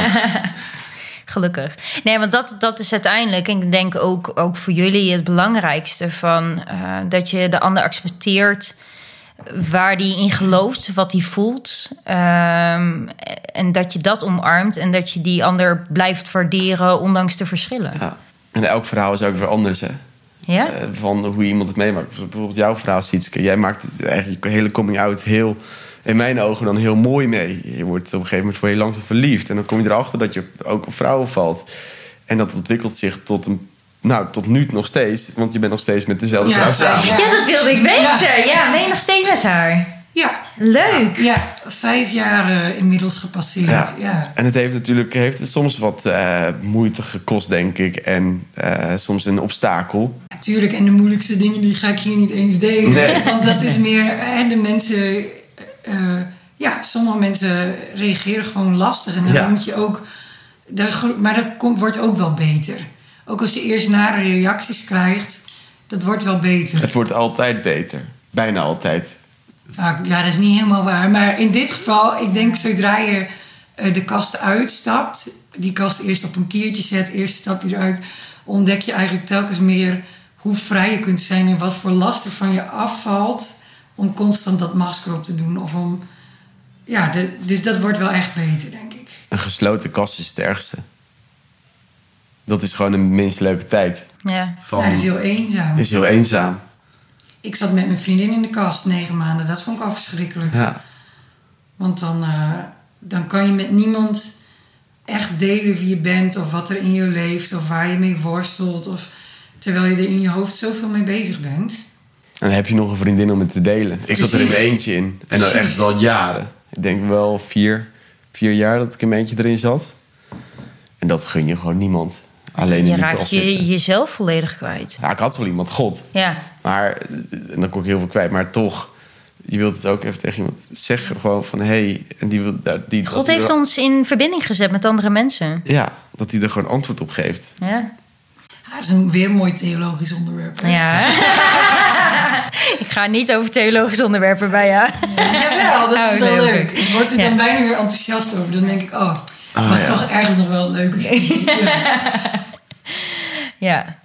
Gelukkig. Nee, want dat, dat is uiteindelijk, en ik denk ook, ook voor jullie het belangrijkste: van, uh, dat je de ander accepteert waar die in gelooft, wat hij voelt. Um, en dat je dat omarmt en dat je die ander blijft waarderen, ondanks de verschillen. Ja. En elk verhaal is ook weer anders, hè? Ja? Uh, van hoe iemand het meemaakt. Bijvoorbeeld jouw verhaal, Sietske. Jij maakt eigenlijk je hele coming-out heel in mijn ogen dan heel mooi mee. Je wordt op een gegeven moment voor heel langzaam verliefd. En dan kom je erachter dat je ook op vrouwen valt. En dat ontwikkelt zich tot een nou, tot nu nog steeds. Want je bent nog steeds met dezelfde vrouw samen. Ja. dat wilde ik weten. Ja. ben je nog steeds met haar? Ja. Leuk. Ja, vijf jaar uh, inmiddels gepasseerd. Ja. En het heeft natuurlijk heeft soms wat uh, moeite gekost, denk ik. En uh, soms een obstakel. Natuurlijk, en de moeilijkste dingen die ga ik hier niet eens delen. Nee. Want dat is meer... En de mensen uh, ja, sommige mensen reageren gewoon lastig. En dan moet je ook. maar dat komt, wordt ook wel beter. Ook als je eerst nare reacties krijgt, dat wordt wel beter. Het wordt altijd beter. Bijna altijd. Vaak, ja, dat is niet helemaal waar. Maar in dit geval, ik denk zodra je uh, de kast uitstapt, die kast eerst op een kiertje zet, eerst stap je eruit, ontdek je eigenlijk telkens meer hoe vrij je kunt zijn en wat voor last er van je afvalt om constant dat masker op te doen. Of om, ja, de, dus dat wordt wel echt beter, denk ik. Een gesloten kast is het ergste. Dat is gewoon een minst leuke tijd. Ja, Van, ja dat is heel eenzaam. is heel eenzaam. Ik zat met mijn vriendin in de kast negen maanden. Dat vond ik al verschrikkelijk. Ja. Want dan, uh, dan kan je met niemand echt delen wie je bent... of wat er in je leeft of waar je mee worstelt. Of, terwijl je er in je hoofd zoveel mee bezig bent. En dan heb je nog een vriendin om het te delen. Ik zat er in mijn eentje in. En dan echt wel jaren. Ik denk wel vier, vier jaar dat ik in mijn eentje erin zat. En dat gun je gewoon niemand. Alleen je in die raakt je jezelf volledig kwijt. Ja, ik had wel iemand, God. Ja. Maar, en dan kon ik heel veel kwijt. Maar toch, je wilt het ook even tegen iemand zeggen. Gewoon van, hé... Hey, en die wil, die, God heeft ons in verbinding gezet met andere mensen. Ja, dat hij er gewoon antwoord op geeft. Ja. Dat is een weer mooi theologisch onderwerp. Ja. ik ga niet over theologisch onderwerpen bij jou. Jawel, dat is oh, wel leuk. Ik word er dan bijna weer enthousiast over. Dan denk ik, oh, oh was toch ergens nog wel een leuke ja. Ja.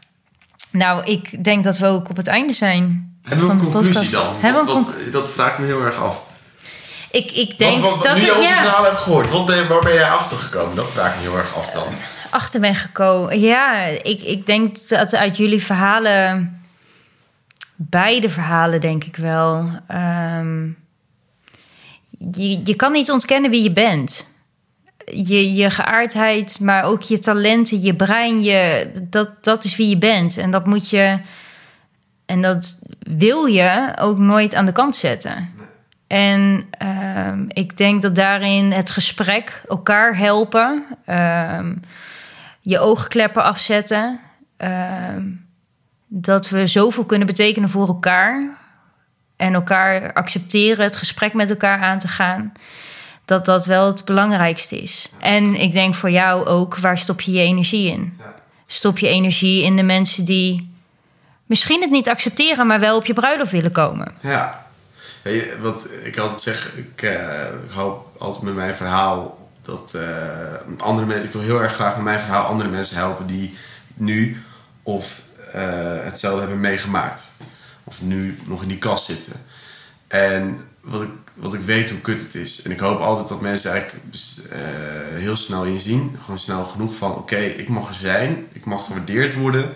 Nou, ik denk dat we ook op het einde zijn. Hebben we een conclusie dan? Hebben wat, wat, dat vraagt me heel erg af. Ik, ik denk wat, wat, dat... Nu je onze ja. verhaal hebt gehoord, wat ben je, waar ben jij achter gekomen? Dat vraagt me heel erg af dan achter ben gekomen? Ja, ik, ik denk dat uit jullie verhalen, beide verhalen denk ik wel, um, je, je kan niet ontkennen wie je bent. Je, je geaardheid, maar ook je talenten, je brein, je, dat, dat is wie je bent. En dat moet je, en dat wil je ook nooit aan de kant zetten. En um, ik denk dat daarin het gesprek, elkaar helpen, um, je oogkleppen afzetten. Ehm, dat we zoveel kunnen betekenen voor elkaar. En elkaar accepteren, het gesprek met elkaar aan te gaan. Dat dat wel het belangrijkste is. En ik denk voor jou ook, waar stop je je energie in? Stop je energie in de mensen die misschien het niet accepteren, maar wel op je bruiloft willen komen. Ja, wat ik altijd zeg, ik uh, hoop altijd met mijn verhaal dat uh, andere mensen, ik wil heel erg graag met mijn verhaal andere mensen helpen die nu of uh, hetzelfde hebben meegemaakt. Of nu nog in die kast zitten. En wat ik, wat ik weet hoe kut het is. En ik hoop altijd dat mensen eigenlijk uh, heel snel inzien. Gewoon snel genoeg van: oké, okay, ik mag er zijn. Ik mag gewaardeerd worden.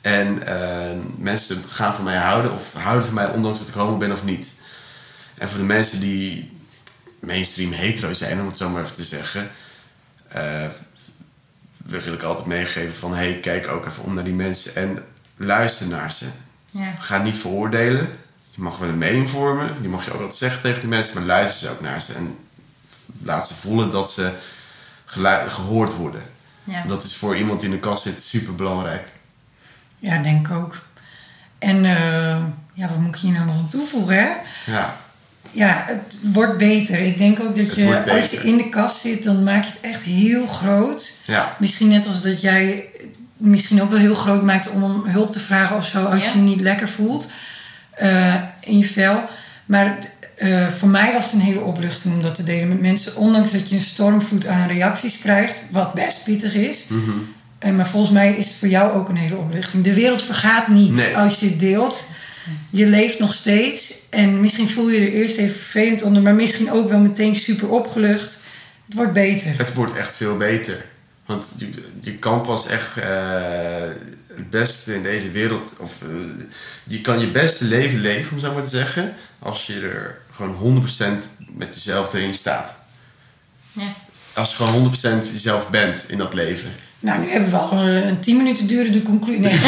En eh, mensen gaan van mij houden of houden van mij ondanks dat ik homo ben of niet. En voor de mensen die mainstream hetero zijn, om het zo maar even te zeggen, eh, wil ik altijd meegeven van hey, kijk ook even om naar die mensen en luister naar ze. Ja. Ga niet veroordelen. Je mag wel een mening vormen. Die mag je ook wat zeggen tegen die mensen, maar luister ze ook naar ze. En laat ze voelen dat ze gehoord worden. Ja. Dat is voor iemand die in de kast zit super belangrijk. Ja, denk ik ook. En eh, ja, wat moet ik hier nou nog aan toevoegen? Hè? Ja, Ja, het wordt beter. Ik denk ook dat je, als je in de kast zit, dan maak je het echt heel groot. ja. Misschien net als dat jij misschien ook wel heel groot maakt om om hulp te vragen of zo als Ja. je je niet lekker voelt eh, in je vel. Maar eh, voor mij was het een hele opluchting om dat te delen met mensen. Ondanks dat je een stormvloed aan reacties krijgt, wat best pittig is. En, maar volgens mij is het voor jou ook een hele opluchting. De wereld vergaat niet Nee. als je deelt. Je leeft nog steeds. En misschien voel je er eerst even vervelend onder, maar misschien ook wel meteen super opgelucht. Het wordt beter. Het wordt echt veel beter. Want je, je kan pas echt eh, het beste in deze wereld... Of, eh, je kan je beste leven leven, om zo maar te zeggen... als je er gewoon 100% met jezelf erin staat. Ja. Als je gewoon 100% jezelf bent in dat leven. Nou, nu hebben we al eh, een 10 minuten durende conclusie. Nee,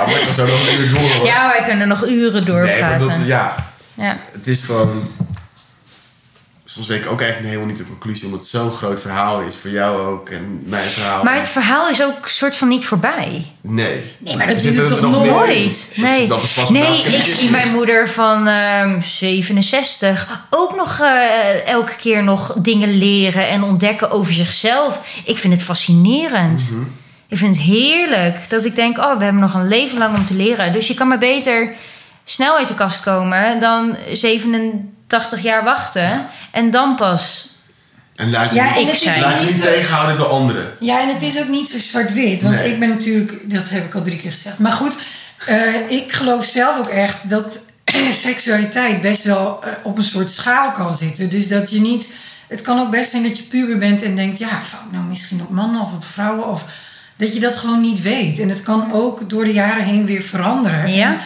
Ah, maar ik kan zo nog een uur door hoor. ja, wij kunnen nog uren nee, doorpraten. dat, ja, ja. het is gewoon... Soms weet ik ook eigenlijk helemaal niet de conclusie... omdat het zo'n groot verhaal is. Voor jou ook en mijn verhaal. Maar het verhaal is ook soort van niet voorbij. Nee. Nee, maar dat duurt toch nog nooit? Nee, Dat is pas nee ik zie mijn moeder van ehm 67 ook nog eh, elke keer nog dingen leren en ontdekken over zichzelf. Ik vind het fascinerend. Mhm. Ik vind het heerlijk dat ik denk, oh, we hebben nog een leven lang om te leren. Dus je kan maar beter snel uit de kast komen dan 87 jaar wachten en dan pas. En laat je, Ja, en niet, laat je niet tegenhouden door anderen. Ja, en het is ook niet zo zwart-wit. Want Nee. ik ben natuurlijk, dat heb ik al drie keer gezegd. Maar goed, eh, ik geloof zelf ook echt dat seksualiteit best wel eh, op een soort schaal kan zitten. Dus dat je niet. Het kan ook best zijn dat je puber bent en denkt: ja, nou misschien op mannen of op vrouwen? Of dat je dat gewoon niet weet. En het kan ook door de jaren heen weer veranderen. Ja?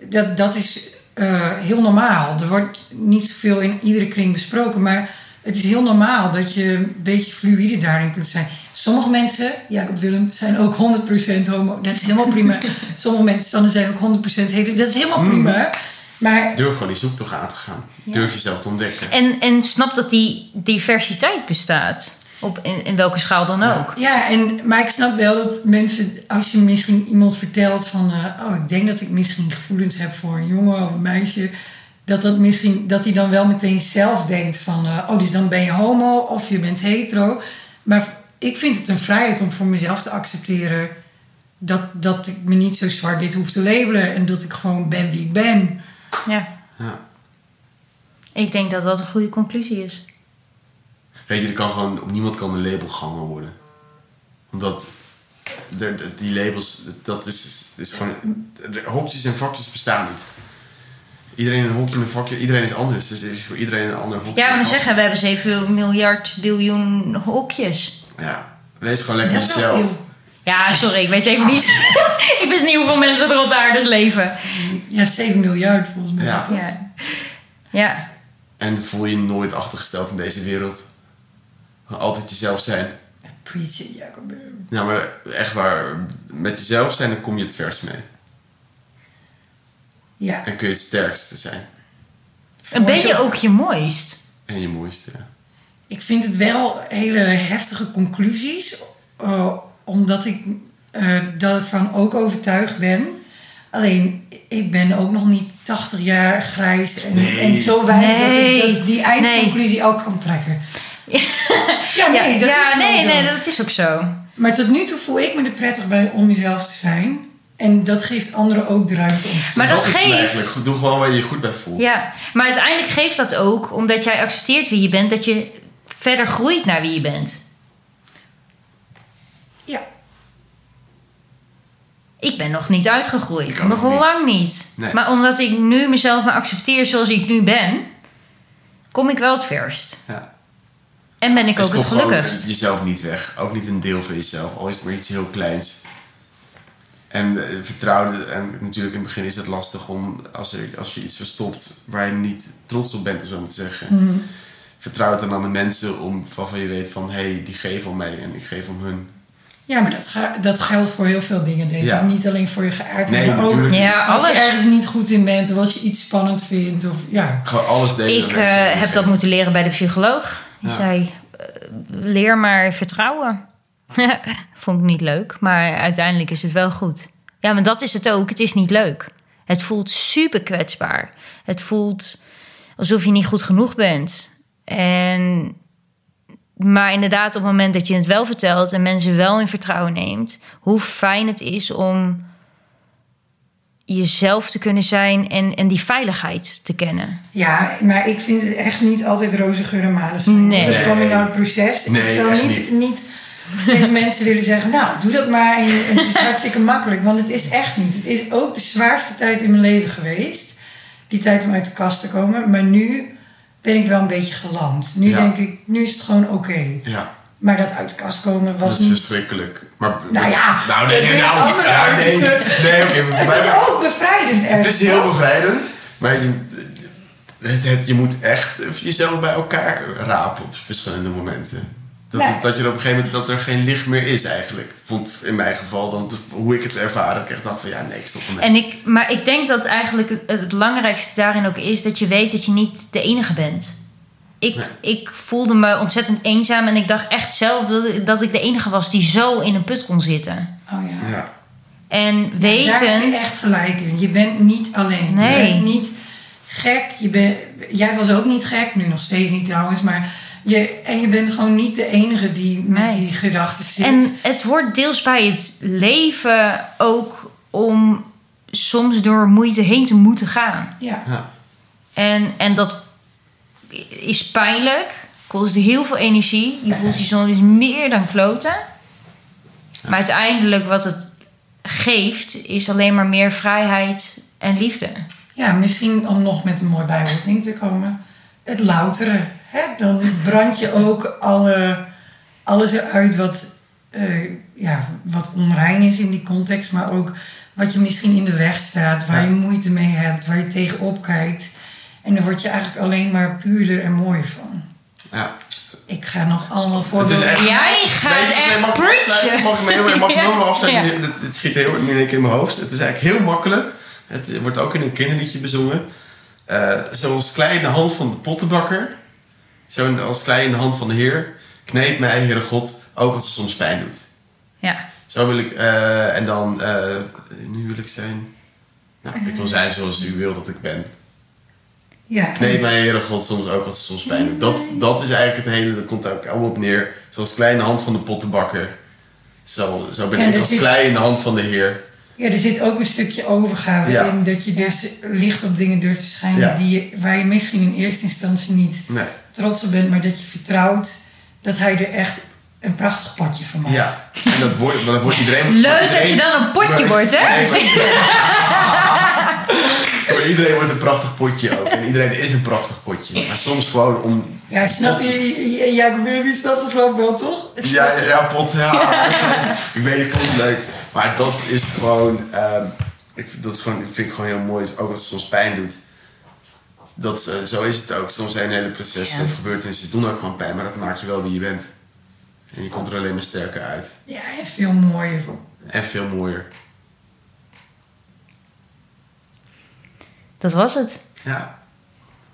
En Dat, dat is eh, heel normaal. Er wordt niet zoveel in iedere kring besproken, maar het is heel normaal dat je een beetje fluïde daarin kunt zijn. Sommige mensen, Jacob Willem, zijn ook 100% homo. Dat is helemaal prima. Sommige mensen, Sanne, zijn ook 100% hetero. Dat is helemaal prima. Maar Durf gewoon die zoektocht aan te gaan. Durf jezelf te ontdekken. En, en snap dat die diversiteit bestaat. Op, in, in welke schaal dan ook. ja, en, maar ik snap wel dat mensen, als je misschien iemand vertelt van, eh, oh, ik denk dat ik misschien gevoelens heb voor een jongen of een meisje, dat dat misschien, dat hij dan wel meteen zelf denkt van, eh, oh, dus dan ben je homo of je bent hetero. Maar ik vind het een vrijheid om voor mezelf te accepteren dat, dat ik me niet zo zwart-wit hoef te labelen en dat ik gewoon ben wie ik ben. Ja. Ja. Ik denk dat dat een goede conclusie is. Weet je, er kan gewoon, op niemand kan een label gehangen worden. Omdat er- die labels, dat is, is, is gewoon... de hokjes en vakjes bestaan niet. Iedereen een hokje en een vakje, iedereen is anders. Dus er is voor iedereen een ander hokje. Ja, we zeggen, we hebben 7 miljard biljoen hokjes. Ja, wees gewoon lekker jezelf. Ja, sorry, ik weet even niet. ik wist niet hoeveel mensen er op de aarde leven. Ja, 7 miljard volgens mij. Ja. toch? Ja. Ja. En voel je nooit achtergesteld in deze wereld. Altijd jezelf zijn. Preach it, Jacob. Ja, maar echt waar. Met jezelf zijn, dan kom je het verst mee. Ja. En kun je het sterkste zijn. En ben je ook je mooist? En je mooiste. ja. Ik vind het wel hele heftige conclusies, eh, omdat ik eh daarvan ook overtuigd ben. Alleen, ik ben ook nog niet 80 jaar grijs en, Nee. en zo wijs dat ik dat die eindconclusie ook kan trekken. Ja, nee, dat ja, is nee, zo. nee, dat is ook zo. Maar tot nu toe voel ik me er prettig bij om mezelf te zijn. En dat geeft anderen ook de ruimte om. Maar dat, het geeft. eigenlijk. Doe gewoon waar je je goed bij voelt. Ja, maar uiteindelijk geeft dat ook, omdat jij accepteert wie je bent, dat je verder groeit naar wie je bent. Ja, Ik ben nog niet uitgegroeid. Ik nog niet. lang niet. Nee. Maar omdat ik nu mezelf maar accepteer zoals ik nu ben, kom ik wel het verst. Ja. En ben ik Dus ook het gelukkigst. jezelf niet weg. Ook niet een deel van jezelf. Al is het maar iets heel kleins. En eh, vertrouwde, en natuurlijk in het begin is het lastig om, als je, als je iets verstopt waar je niet trots op bent, om zo maar te zeggen. Mhm. Vertrouw het dan aan de mensen om, waarvan je weet van, hé, hey, die geven om mij en ik geef om hun. Ja, maar dat, ga- dat geldt voor heel veel dingen, denk Ja. ik. Niet alleen voor je geaardheid, Nee, maar ook natuurlijk. Ja, als je ergens niet goed in bent... of als je iets spannend vindt. Of, ja. Gewoon alles delen. Ik eh, heb dat geeft. moeten leren bij de psycholoog. Die Ja. zei, eh, leer maar vertrouwen. Vond ik niet leuk, maar uiteindelijk is het wel goed. Ja, maar dat is het ook. Het is niet leuk. Het voelt super kwetsbaar. Het voelt alsof je niet goed genoeg bent. En, maar inderdaad, op het moment dat je het wel vertelt... en mensen wel in vertrouwen neemt... hoe fijn het is om jezelf te kunnen zijn... en, en die veiligheid te kennen. ja, maar ik vind het echt niet altijd roze geur en maneschijn. Nee. Het Nee. coming out proces. Nee, ik zou niet, niet tegen mensen willen zeggen... nou, doe dat maar en het is hartstikke makkelijk. Want het is echt niet. Het is ook de zwaarste tijd in mijn leven geweest. Die tijd om uit de kast te komen. Maar nu ben ik wel een beetje geland. Nu Ja. denk ik, nu is het gewoon oké. Ja, Maar dat uit de kast komen was dat is niet... verschrikkelijk. Maar, Nou ja, nou nee, nee, nou, ja, nee, nee, maar Het is ook bevrijdend Het is heel bevrijdend, maar je, het, het- je moet echt jezelf bij elkaar rapen op verschillende momenten. Dat, Nee. dat je er op een gegeven moment dat er geen licht meer is eigenlijk. Vond in mijn geval dan hoe ik het ervaren. Dat ik echt dacht van ja, nee, ik stop ermee. En ik, maar ik denk dat eigenlijk het, het belangrijkste daarin ook is dat je weet dat je niet de enige bent. Ik, Nee. ik voelde me ontzettend eenzaam en ik dacht echt zelf dat, ik- dat ik de enige was die zo in een put kon zitten. Oh ja. Ja, En wetend. echt gelijk in. Je bent niet alleen. Nee. Je bent niet gek. Je bent, jij was ook niet gek. Nu nog steeds niet trouwens. Maar je, en je bent gewoon niet de enige die met Nee. die gedachten zit. En het hoort deels bij het leven ook om soms door moeite heen te moeten gaan. ja. ja, En, en dat is pijnlijk, kost heel veel energie. Je voelt je soms meer dan kloten. Maar uiteindelijk wat het geeft, is alleen maar meer vrijheid en liefde. ja, misschien om nog met een mooi Bijbels ding te komen. Het louteren. Hè? Dan brand je ook alle, alles eruit wat, eh, ja, wat onrein is in die context. Maar ook wat je misschien in de weg staat. Waar Ja. je moeite mee hebt. Waar je tegenop kijkt. En daar word je eigenlijk alleen maar puurder en mooier van. ja. Ik ga nog allemaal voorbeelden. echt... Jij gaat je, echt mag preachen. Mag ik me heel, mag helemaal afsluiten? Ja. Het, het schiet heel in in mijn hoofd. Het is eigenlijk heel makkelijk. Het wordt ook in een kinderliedje bezongen. Eh, zoals klei in de hand van de pottenbakker. Zo als klei in de hand van de Heer. Kneep mij, Heere God, ook als het soms pijn doet. Ja. Zo wil ik... eh, en dan... eh, nu wil ik zijn... Nou, ik wil zijn zoals u wil dat ik ben. Ja, Kneep mij, Heere God, soms ook als het soms pijn doet. Dat, dat is eigenlijk het hele... Dat komt ook allemaal op neer. Zoals klei in de hand van de pottenbakker. Zo, zo ben Ja, ik er als zit- klei in de hand van de Heer. ja, er zit ook een stukje overgave Ja. in. Dat je dus licht op dingen durft te schijnen. Ja. Die je, waar je misschien in eerste instantie niet Nee. trots op bent. Maar dat je vertrouwt dat hij er echt een prachtig potje van maakt. Ja, en dat wordt, dat wordt iedereen... Leuk iedereen- dat je dan een potje Nee, wordt, hè? nee, maar- Voor iedereen wordt een prachtig potje ook. En iedereen is een prachtig potje. Maar soms gewoon om... Ja, snap je? Jacob, wie snapt het gewoon wel, toch? Ja, ja, ja pot. Ja, ik weet je pot leuk. Maar dat is gewoon... ehm, ik, vind- dat is gewoon, vind ik gewoon heel mooi. Ook als het soms pijn doet. Dat, eh, zo is het ook. Soms zijn hele processen Ja. of gebeurtenissen doen ook gewoon pijn. Maar dat maakt je wel wie je bent. En je komt er alleen maar sterker uit. Ja, en veel mooier. En veel mooier. Dat was het. Ja.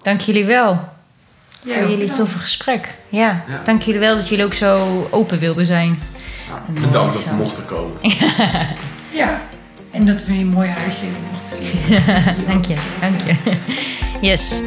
Dank jullie wel Ja, voor jullie bedankt. toffe gesprek. Ja, Ja. dank jullie wel dat jullie ook zo open wilden zijn. Nou, bedankt dat we mochten komen. Ja, en dat we je een mooi huisje hebben mochten zien. Dank je, dank je. Yes.